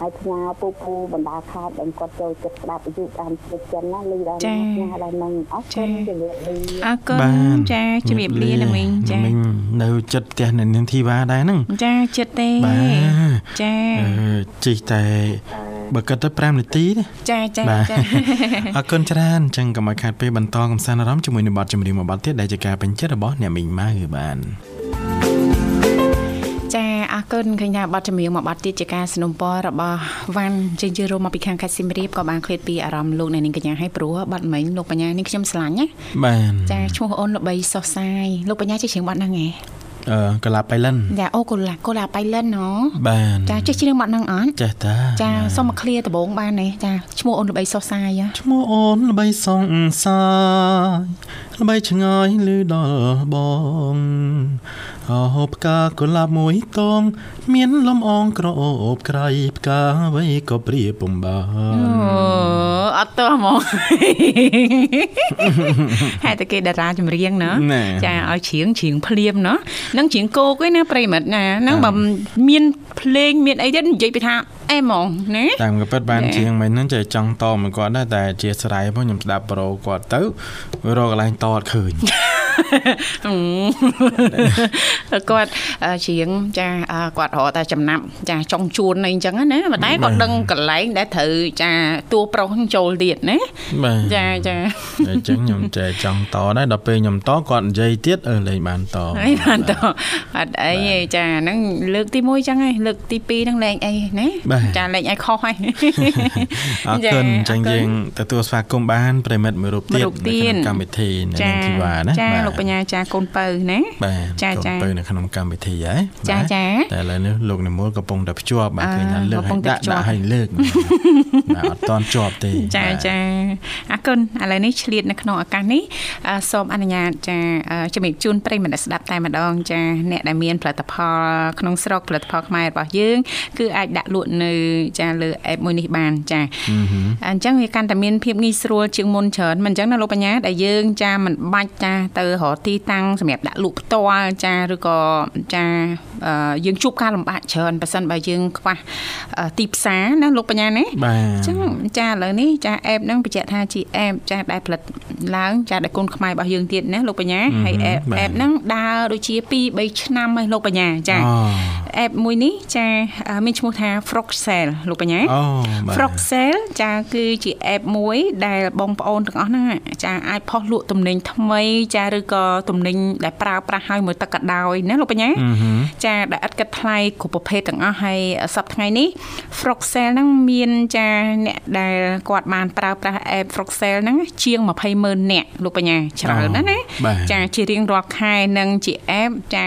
ហើយផ្ញើពូពូបណ្ដាខេត្តដែលគាត់ចូលចិត្តស្ដាប់វិទ្យុតាមស្រុកចិនណាលីដល់ណាផ្ញើដល់នឹងអរគុណជំរាបលាអរគុណចាជំរាបលាណាមីងចាណាមីងនៅចិត្តផ្ទះនៅនាងធីវ៉ាដែរហ្នឹងចាចិត្តទេបាទចាអឺជីកតែបើគិតទៅ5នាទីទេចាចាបាទចាអរគុណច្រើនអញ្ចឹងកុំឲ្យខាតពេលបន្តកំសាន្តអារម្មណ៍ជាមួយនឹងបទចម្រៀងមួយបទទៀតដែលជាការពេញចិត្តរបស់អ្នកមីងម៉ៅបាទចា អរគុណឃើញថាបទចម្រៀងមួយបទទៀតជាការสนับสนุนរបស់វ៉ាន់ជើងជើរួមមកពីខាងខេត្តសៀមរាបក៏បានឃ្លាតពីអារម្មណ៍លោកអ្នកនាងកញ្ញាឲ្យព្រោះបទមិញលោកបញ្ញានេះខ្ញុំស្រឡាញ់ណា បាទ ចាឈ្មោះអូនល្បីសុសសាយលោកបញ្ញាចេះច្រៀងបទហ្នឹងហ៎ អឺកលាបបៃលិន ចាអូកូឡាកូឡាបៃលិនហ៎ បាទ ចាចេះច្រៀងបទហ្នឹងអត់ ចេះតា ចាសុំមកឃ្លាដំបងបានទេចាឈ្មោះអូនល្បីសុសសាយហ៎ ឈ្មោះអូនល្បីសងសាយល្បីឆ្ងាយលឺដល់បង អោផ្កាកុលាបមួយតងមានលំអងក្រអូបក្រៃផ្កាអ្វីក៏ព្រាពំបាអូនអត់តោះហ្មងហេតុតែគេតារាចម្រៀងណាណែចាឲ្យច្រៀងច្រៀងភ្លាមណានឹងច្រៀងគោកឯណាប្រិមិត្តណាហ្នឹងបើមានភ្លេងមានអីទៀតនិយាយពីថាអេហ្មងណាតាមក៏ពិតបានណែជាងមិញហ្នឹងចេះចង់តមកគាត់ដែរតែជាស្រ័យផងខ្ញុំស្ដាប់ប្រូគាត់ទៅរកកន្លែងតអត់ឃើញ គាត់អឺច្រៀងចាអឺគាត់រកតែចំណាប់ចាចង់ជួនអីអញ្ចឹងណាប៉ុន្តែគាត់ដឹងកន្លែងដែលត្រូវចាតួប្រុសហ្នឹងចូលទៀតណាបាទចាចាអញ្ចឹងខ្ញុំចេះចង់តដែរដល់ពេលខ្ញុំតគាត់និយាយទៀតអឺលេងបានតអីបានតអត់អីទេចាហ្នឹងលើកទី1ចឹងហើយលើកទី2ហ្នឹងលេងអីណាបាទចាលេងអីខុសហើយអរគុណអញ្ចឹងយើងទទួលស្វាគមន៍បានប្រិមិត្តមួយរូបទៀតមួយរូបទៀតនៅក្នុងកម្មវិធីនៅចានឹងធីវ៉ាណាចាបាទលោកបញ្ញាចាកូនពៅណាបាទចាកូនចាពៅនៅក្នុងកម្មវិធីហ៎ចាបាទចាតែឥឡូវនេះលោកនិមលកំពុងតែភ្ជាប់បាទអឺឃើញថាលើកកំពុឲ្យងតែដាក់ភ្ជាប់ដាក់ឲ្យលើកបាទអត់តន់ជាប់ទេចាបាទចាអរគុណឥឡូវនេះឆ្លៀតនៅក្នុងឱកាសនេះអឺសូមអនុញ្ញាតចាអឺជំរាបជូនប្រិយមិត្តអ្នកស្ដាប់តែម្ដងចាអ្នកដែលមានផលិតផលក្នុងស្រុកផលិតផលខ្មែររបស់យើង គឺអាចដាក់លក់នៅចាលើ app មួយនេះបានចាអញ្ចឹងវាកាន់តែមានភាពងាយស្រួលជាងមុនច្រើនមិនអញ្ចឹងណាលោកបញ្ញាដែលយើងចាមិនបាច់ចាទៅរកទីតាំងសម្រាប់ដាក់លក់ផ្ទាល់ចាឬក៏ចាអឺយើងជួបការលំបាកច្រើនប៉ះសិនបើយើងខ្វះអឺទីផ្សារណាលោកបញ្ញាណាបាទអញ្ចឹងចាឥឡូវនេះចាអេបហ្នឹងបញ្ជាក់ថាជាអេបចាដែលផលិតឡើងចាដែលគុណខ្មែររបស់យើងទៀតណាលោកបញ្ញាហើយអេបអេបហ្នឹងដើរដូចជា2 3ឆ្នាំហើយលោកបញ្ញាចាអូអេបមួយនេះចាមានឈ្មោះថា Froxel លោកបញ្ញាអូបាទ Froxel ចាគឺជាអេបមួយដែលបងប្អូនទាំងអស់ហ្នឹងចាអាចផុសលក់ទំនិញថ្មីចាឬក៏ទំនិញដែលប្រើប្រាស់ហើយមួយទឹកក៏ដោយណាលោកបញ្ញាអឺហឹមចាដែលឥតគិតថ្លៃគ្រប់ប្រភេទទាំងអស់ហើយសប្តាហ៍ថ្ងៃនេះ Froxel ហ្នឹងមានចាអ្នកដែលគាត់បានប្រើប្រាស់ app Froxel ហ្នឹងជាង200,000នាក់លោកបញ្ញាច្រើនណាស់ណាបាទចាជារៀងរាល់ខែនឹងជា app ចា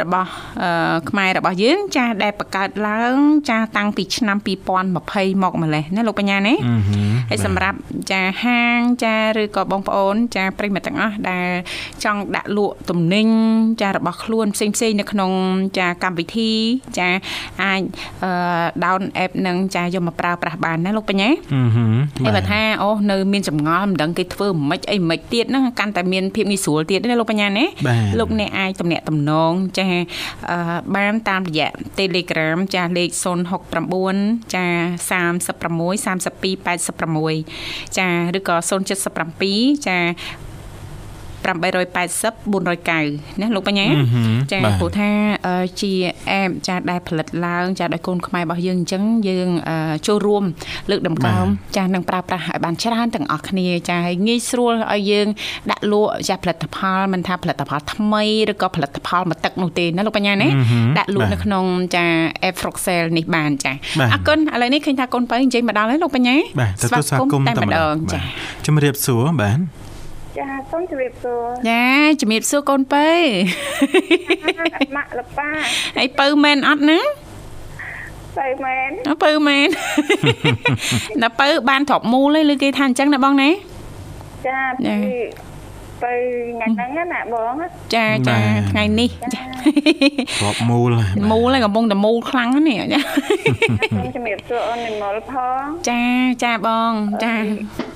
របស់អឺខ្មែររបស់យើង ចាដែលបង្កើតឡើង ចាតាំងពីឆ្នាំ2020មកម្លេះណាលោកបញ្ញាណាអឺហឹមហើយសម្រាប់ចាហាងចាឬក៏បងប្អូន ចាប្រិយមិត្តទាំងអស់ដែលចង់ដាក់លក់ទំនិញចារបស់ខ្លួនផ្សេងផ្សេងៗនៅក្នុងចាកម្មវិធីចាអាចអឺ down app នឹងចាយកមកប្រើប្រាស់បានណាលោកបញ្ញាអឺហឹមហើយបើថាអូនៅមានចម្ងល់មិនដឹងគេធ្វើមិនអីមិនទៀតហ្នឹងកាន់តែមានភាពងាយស្រួលទៀតណាលោកបញ្ញាណាបាទលោកអ្នកអាចទំនាក់ទំនងចាអឺបានតាមរយៈ Telegram ចាលេខ069ចា36 32 86ចាឬក៏077ចា 880 490ណាលោកបញ្ញាអឺហឹមចាបាទព្រោះថាអឺជាអេបចាដែលផលិតឡើង ចាដោយកូនខ្មែររបស់យើងអញ្ចឹងយើងអឺចូលរួម លើកដំកើមចានឹងប្រើប្រាស់ឲ្យបានច្រើនទាំងអស់គ្នាចាហើយងាយស្រួលឲ្យយើង ដាក់លក់ចាផលិតផលមិនថាផលិតផលថ្មីឬក៏ផលិតផលមកទឹកនោះទេណាលោកបញ្ញាណាអឺហឹមដាក់លក់បាទនៅក្នុងចា app Froxel នេះបានចាបាទអរគុណឥឡូវនេះឃើញថាកូនបើនិយាយមកដល់ហើយលោកបញ្ញាបាទទទួលស្វាគមន៍តែតែម្ម្ដដងងចាបាទជំរាបសួរបាទ ចាសូមជម្រាបសួរចាជំរាបសួរកូនបើម៉ាក់លប៉ាហើយបើមែនអត់ណាទៅមែនអើបើមែនដល់បើបានទ្របមូលហើយឬគេថាអញ្ចឹងណាបងណាចាចាពី ទៅថ្ងៃហ្នឹងណាបងណាចាចាបាទថ្ងៃនេះចារាប់មូលហើយបាទមូលហើយកំពុងតែមូលខ្លាំងណាស់នេះចាសូមជម្រាបសួរអូននិមលផងចាចាបងចា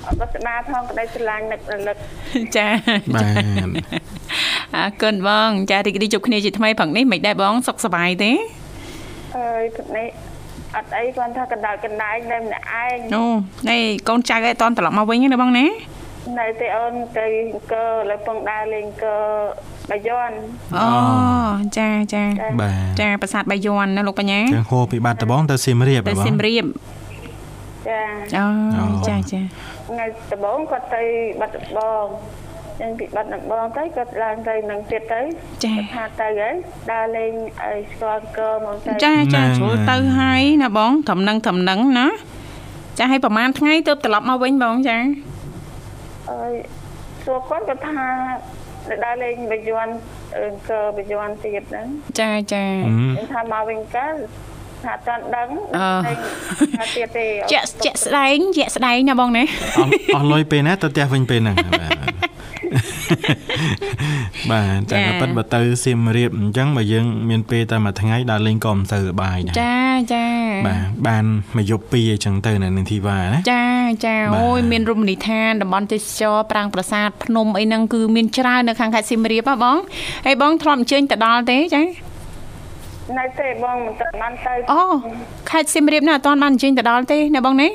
អបស្ដាផងក្តីស្រឡាញ់នឹករលឹកចាបាទអរគុណបង ចារីករាយជួបគ្នាជាថ្មីផងនេះមិនដែរបង សុខសប្បាយទេអើយព្រឹកនេះអត់អីគាត់ថាកណ្ដាលកណ្ដែងតែម្នាក់ឯងអូនេះកូនចៅឯងតន់ត្រឡប់មកវិញណាបងណា នៅតែអូនទៅអង្គរលើពងដើរលេងអង្គរបាយ័នអូចាចាបាទចាប្រាសាទបាយ័នណាលោកបញ្ញាទាំងហូរពីបាត់ដំបងទៅសៀមរាបទៅហ៎បងសៀមរាបចាអូអូចាចាថ្ងៃដំបូងគាត់ទៅបាត់ដំបងចឹងពីបាត់ដំបងទៅគាត់ឡើងទៅនឹងទៀតទៅចាគាត់ថាទៅហើយដើរលេងឲ្យស្គាល់អង្គរមកទៅចាចាហ្នឹងជ្រុលទៅហើយណាបងត្រឹមនឹងត្រឹមនឹងណាចាឲ្យប្រហែលថ្ងៃទៅត្រឡប់មកវិញបងចា អើយសួរគាត់គាត់ថាទៅដើរលេងបាយ័នអង្គរបាយ័នទៀតហ្នឹងចាចាអឺខ្ញុំថាមកវិញកាលថាអត់ទាន់ដឹងអឺថាទៀតទេជាក់ជាក់ស្ដែងជាក់ស្ដែងណាបងណាអស់អស់លុយពេលណាទៅផ្ទះវិញពេលហ្នឹងបាទបាទតែក៏ប៉ិតបើទៅសៀមរាបអញ្ចឹងបើយើងមានពេលតែមួយថ្ងៃដើរលេងក៏មិនសូវសប្បាយដែរចា ចាបាទបានមួយយប់ពីរអញ្ចឹងទៅនៅនឹងធីវ៉ាណាចាចាបាទអូយមានរមណីយដ្ឋានតំបន់ទេសចរប្រាង្គប្រាសាទភ្នំអីហ្នឹងគឺមានច្រើននៅខាងខេត្តសៀមរាបហ៎បងហើយបងធ្លាប់អញ្ជើញទៅដល់ទេចានៅទេបងមិនទាន់បានទៅអូខេត្តសៀមរាបណាអត់ទាន់បានអញ្ជើញទៅដល់ទេណាបងណា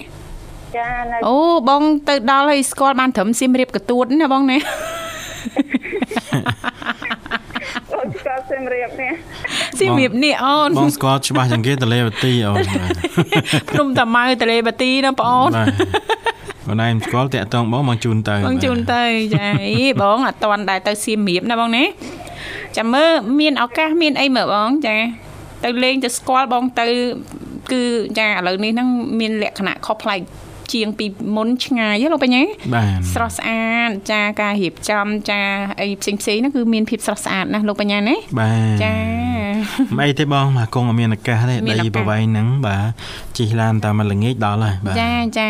ចានៅអូបងទៅដល់ហើយស្គាល់បានត្រឹមសៀមរាបកទួតណាបងណាអូន ស្គាល់សៀមរាបនេះសៀមរាបនេះអូនបងស្គាល់ច្បាស់ជាងគេតលេវទីអូនបាទភ្នំតាម៉ៅតលេបាទីណាបងអូនបាទបងណៃមិនស្គាល់តាក់តងបងមកជូនទៅបងជូនទៅចាអីបងអត់តាន់ដែរទៅសៀមរាបណាបងណាចាំមើលមានឱកាសមានអីមើលបងចាទៅលេងទៅស្គាល់បងទៅ គឺចាឥឡូវនេះហ្នឹងមានលក្ខណៈខុសប្លែក ជាងពីមុនឆ្ងាយហ៎លោកបញ្ញាបាទស្រស់ស្អាតចាការរៀបចំចាអីផ្សេងផ្សេងៗហ្នឹងគឺមានភាពស្រស់ស្អាតណាស់លោកបញ្ញាណាបាទចាមិនអីទេបងបាទគង់អត់មានឱកាសទេមានឱកាសដីប្រវែងហ្នឹងបាទជិះឡានតាមមួយល្ងាចដល់ហើយបាទចាចា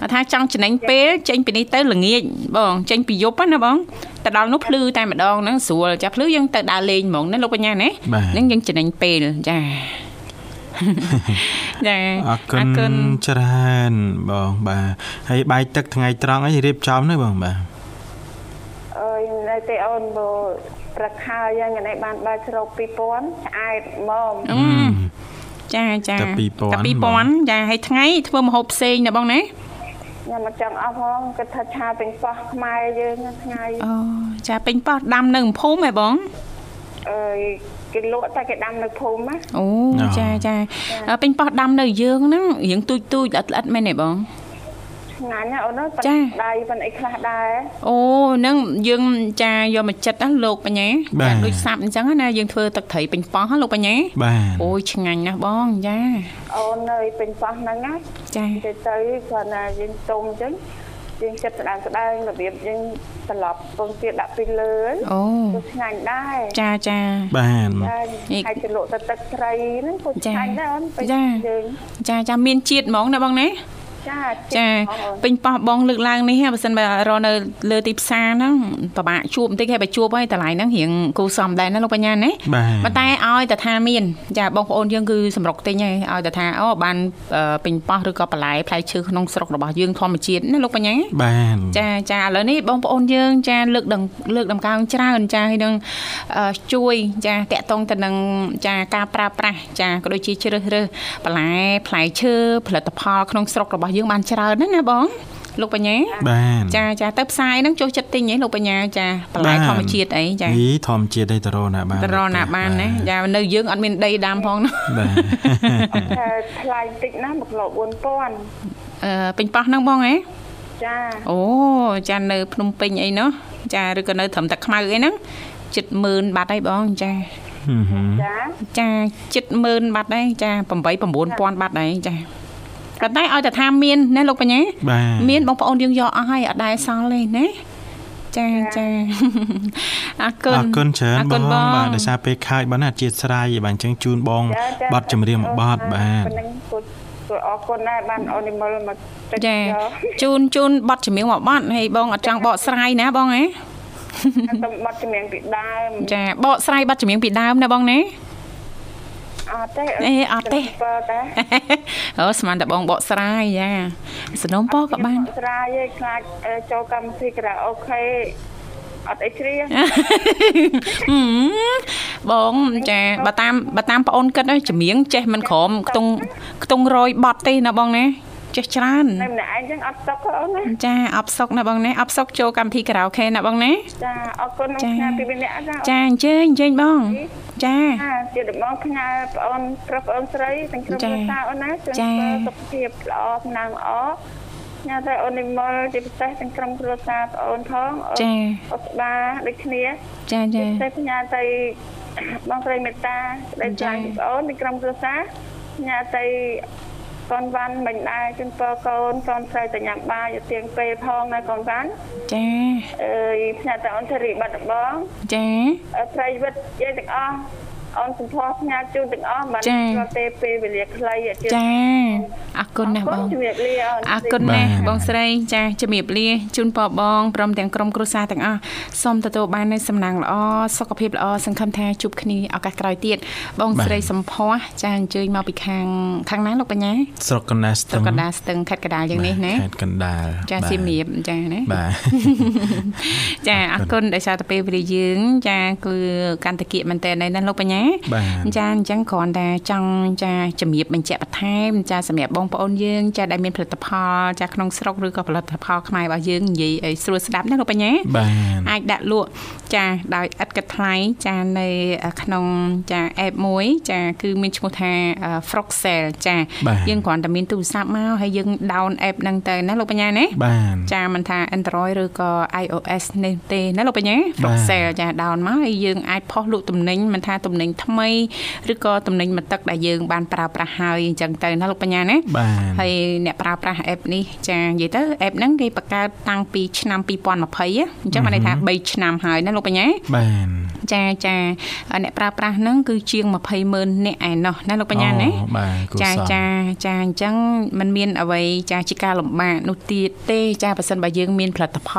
គាត់ថាចង់ចំណេញពេលចេញពីនេះទៅល្ងាចបងចេញពីយប់ហ្នឹងណាបងទៅដល់នោះភ្លឺតែម្ដងហ្នឹងស្រួលចាភ្លឺយើងទៅដើរលេងហ្មងណាលោកបញ្ញាណាបាទហ្នឹងយើងចំណេញពេលចា ចាអរគុណច្រើនបងបាទហើយបាយទឹកថ្ងៃត្រង់អីរៀបចំនេះបងបាទអើយនៅទេអូនបើប្រខើយ៉ាងនេះបានបើជ្រោក2000ឆ្អែតហ្មងអឺចាចាតែ2000តែ2000ចាហើយថ្ងៃធ្វើម្ហូបផ្សេងណាបងណាខ្ញុំមិនចង់អស់ផងគាត់ថាឆាពេញប៉ោះខ្មែរយើងណាថ្ងៃអូចាពេញប៉ោះដាំនៅភូមិហ៎បងអើយ គេលក់តែគេដាំនៅភូមិណាអូអូចាចាអឺពេញប៉ោះដាំនៅយើងហ្នឹងរៀងទូចទូចល្អិតល្អិតមែនទេបងឆ្ងាញ់ណាអូនអើយប៉ុន្ចាតែដៃប៉ុន្តែអីខ្លះដែរអូហ្នឹងយើងចាយកមកចិត្តណាលោកបញ្ញាបាទដូចសាប់អញ្ចឹងណាយើងធ្វើទឹកត្រីពេញប៉ោះហ៎លោកបញ្ញាបាទអូយឆ្ងាញ់ណាស់បងចាអូននៅពេញប៉ោះហ្នឹងណាចាទៅទៅគ្រាន់តែយើងទុំអញ្ចឹង យើងចិត្តស្ដាងស្ដាងរបៀបយើងត្រឡប់ពងទៀតដាក់ពីលើអូទៅឆ្ងាញ់ដែរចាចាបាទចានេះហើយទៅលក់ទៅទឹកត្រីហ្នឹងក៏ចាឆ្ងាញ់ដែរអូនពេញចាយើងចាចាមានជាតិហ្មងណាបងណា ចាចាចិត្តបងអូនពេញប៉ោះបងលើកឡើងនេះហ่ะបើសិនបើរកនៅលើទីផ្សារហ្នឹងពិបាកជួបបន្តិចហើយបើជួបហើយតម្លៃហ្នឹងរៀងគូសំដែរណាលោកបញ្ញាណាបាទប៉ុន្តែឲ្យតែថាមានចាបងប្អូនយើងគឺសម្រុកទិញហើយឲ្យតែថាអូបានអឺពេញប៉ោះឬក៏បន្លែផ្លែឈើក្នុងស្រុករបស់យើងធម្មជាតិណាលោកបញ្ញាបាទចាចាឥឡូវនេះបងប្អូនយើងចាលើកដំលើកដំកើងច្រើនចាហើយនឹងអឺជួយចាតកតងទៅនឹងចាការប្រើប្រាស់ចាក៏ដូចជាជ្រើសរើសបន្លែផ្លែឈើផលិតផលក្នុងស្រុករបស់យើងបានច្រើនណាស់ណាបងលោកបញ្ញាបាទចាចាទៅផ្សាយហ្នឹងចូលចិត្តទិញហ៎លោកបញ្ញាចាបន្លែធម្មជាតិអីចាយីធម្មជាតិឯតរណាបានតរណាបានណាចានៅយើងអត់មានដីដាំផងណាបាទតែថ្លៃតិចណាស់1គីឡូ4000អឺពេញប៉ោះហ្នឹងបងហ៎ចាអូចានៅភ្នំពេញអីណោះចាឬក៏នៅត្រឹមតែខ្មៅអីហ្នឹងចិត្ត10000បាត់ហើយបងចាហឹមហឹមចាចាចិត្ត10000បាត់ដែរចា8 9000បាត់ដែរចា ប៉ុន្តែឲ្យតែថាមានណាលោកបញ្ញាមានបងប្អូនយើងយកអស់ហើយអត់ដែរសល់ទេណាចាចាអរគុណអរគុណច្រើនបងបាទដោយសារពេលខាយបានអធិស្ឋានបាទអញ្ចឹងជូនបងប័ណ្ណចម្រៀងមួយប័ណ្ណបាទអរគុណដែរបានអូនីមលមកចាជូនជូនប័ណ្ណចម្រៀងមួយប័ណ្ណហើយបងអត់ចង់បកស្រាយណាបងហ៎ប័ណ្ណចម្រៀងពីដើមចាបកស្រាយប័ណ្ណចម្រៀងពីដើមណាបងណា អត់ទេអេអត់ទេបើតែអូស្មានតែបងបកស្រាយចាសនំពក៏បានស្រាយឯងខ្លាចអឺចូលកម្មវិធីក្រៅអូខេអត់អីជ្រៀងហឹមបងចាបើតាមបើតាមប្អូនគិតហើយចម្រៀងចេះមិនក្រមខ្ទង់ខ្ទង់រយបត់ទេណាបងណា ចេះច្រើនតែម្នាក់ឯងចឹងអត់សុខទេអូនណាចាអបសុកណាបងណាអបសុកចូលកម្មវិធីខារ៉ាអូខេណាបងណាចាអរគុណនឹងចាផ្ញើពីម្នាក់ណាចាអញ្ជើញអញ្ជើញបងចាចាជាដំបងផ្ញើប្អូនប្រុសប្អូនស្រីទាំងក្រុមចាគ្រួសារអូនណាជូនចាពរសុខភាពល្អសំណាងល្អញ៉ាំតែអូននិមលជាពិសេសទាំងក្រុមគ្រួសារប្អូនផងអូនចាអូនស្បាដូចគ្នាចាចាតែផ្ញើទៅបងស្រីមេត្តាស្ដីចា៎ចាស់បងអូនទីក្រុមគ្រួសារផ្ញើទៅ កូនវ៉ាន់មិញដែរជូនពរកូនកូនស្រីទៅញ៉ាំបាយឲ្យទៀងពេលផងណាកូនវ៉ាន់ចាអើយផ្ញើទៅអូនធារីបាត់ដំបងចាអឺប្រិយវិទ្យាទាំងអស់ អូនសំផស្សផ្ញើជូនទាំងអស់មិនចា៎ស្គាល់ទេពេលវេលាខ្លីអត់ជឿចាអរគុណណាស់បងជំរាបលាអូនអរគុណណាស់បងស្រីចាជំរាបលាជូនពរបងព្រមទាំងក្រុមគ្រួសារទាំងអស់សូមទទួលបាននូវសំណាងល្អសុខភាពល្អសង្ឃឹមថាជួបគ្នាឱកាសក្រោយទៀតបងស្រីសំភ័សចាអញ្ជើញមកពីខាងខាងណាលោកបញ្ញាស្រុកកណ្ដាលស្ស្រុទឹកងកណ្ដាលស្ទឹងខេត្តកណ្ដាលយ៉ាងនេះណាខេត្តកណ្ដាលចាបាទសៀមរាបចាណាបាទចាអរគុណដោយសារតែពេលវេលាយើង ចាគឺកន្តគៀកមែនតើណាលោកបញ្ញាបាទចាអញ្ចឹងគ្រាន់តែចង់ចាជំរាបបញ្ជាក់បន្ថែមចាសម្រាប់បងប្អូនយើងចាដែលមានផលិតផលចាក្នុងស្រុកឬក៏ផលិតផលខ្មែររបស់យើងនិយាយឲ្យស្រួលស្ដាប់ណាលោកបញ្ញាបាទអាចដាក់លក់ចាដោយឥតគិតថ្លៃចានៅក្នុងចា app មួយចា គឺមានឈ្មោះថា Froxel ចាបាទយើងគ្រាន់តែមានទូរស័ព្ទមកហើយយើង down app ហ្នឹងទៅណាលោកបញ្ញាណាបាទចាមិនថា Android ឬក៏ iOS នេះទេណាលោកបញ្ញាបាទ Foxel ចា down មកហើយយើងអាចផុសលក់ទំនិញមិនថាទំនិញថ្មីឬក៏ទំនិញមួយទឹកដែលយើងបានប្រើប្រាស់ហើយអញ្ចឹងទៅណាលោកបញ្ញាណាបាទហើយអ្នកប្រើប្រាស់ app នេះចានិយាយទៅ app ហ្នឹងគេបង្កើតតាំងពីឆ្នាំ2020ហ៎អញ្ចឹងបានន័យថា3ឆ្នាំហើយណាលោកបញ្ញាបាទចាចាអ្នកប្រើប្រាស់ហ្នឹងគឺជាង20ម៉ឺនអ្នកឯណោះណាលោកបញ្ញាណាអូបាទគូចាសំចាចាអញ្ចឹងมันមានអ្វីចាជាការលំបាកនោះទៀតទេចាបើសិនបើយើងមានផលិតផ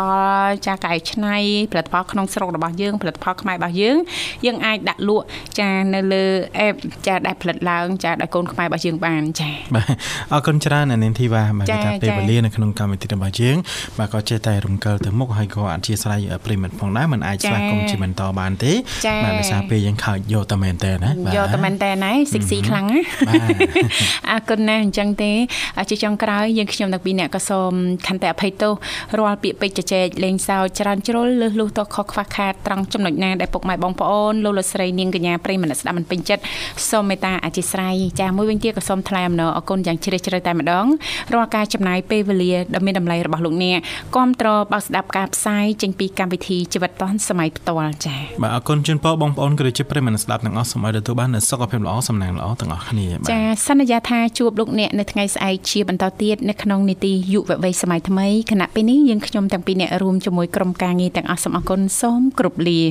លចាកែច្នៃផលិតផលក្នុងស្រុករបស់យើងផលិតផលខ្មែររបស់យើងយើងអាចដាក់លក់ចានៅលើ app ចាដែលផលិតឡើងចាដោយកូនខ្មែររបស់យើងបានចាបាទអរគុណច្រើនអានាងធីវ៉ាបាទចាគេថាចាពេលវេលានៅក្នុងកម្មវិធីរបស់យើងបាទក៏ចេះតែរំកិលទៅមុខហើយក៏អធិស្ឋានប្រិមិត្តផងដែរมันអាចចាស្វាគមន៍ជាបន្តបានទេចាបាទដោយសារពេលយើងខើចយកតែមែនតើណាបាទយកតែមែនតើណៃសិកស៊ីខ្លាំងណាបាទអរគុណណាស់អញ្ចឹងទេជាចុងក្រោយយើងខ្ញុំទាំងពីរអ្នកក៏សូមខន្តីអភ័យទោសរាល់ពាក្យពេចន៍ជជែកលេងសើចច្រើនជ្រុលលើសលុះតខុសខ្វះខាតត្រង់ចំណុចណាដែលពុកម៉ែបងប្អូនលោកលោកស្រីនាងកញ្ញាប្រិយប្រិយមិត្តស្ដាប់មិនពេញចិត្តសូមមេត្តាអធិស្ឋានចាមួយវិញទៀតក៏សូមថ្លែងអំណរអគុណយ៉ាងជ្រាលជ្រៅតែម្ដងរាល់ការចំណាយពេលវេលាដ៏មានតម្លៃរបស់លោកអ្នកគាំទ្របើកស្ដាប់ការផ្សាយចេញពីកម្មវិធីជីវិតឌွန်សម័យផ្ទាល់ចាបាទអរគុណជូនពរបងប្អូនក៏ដូចជាប្រិយមិត្តស្ដាប់ទាំងអស់សូមឲ្យទទួលបាននូវសុខភាពល្អសំណាងល្អទាំងអស់គ្នាបាទចាសន្យាថាជួបលោកអ្នកនៅថ្ងៃស្អែកជាបន្តទៀតនៅក្នុងនីតិយុវវ័យសម័យថ្មីខណៈពេលនេះយើងខ្ញុំទាំងពីរអ្នករួមជាមួយក្រុមការងារទាំងអស់សូមអរគុណសូមគោរពលា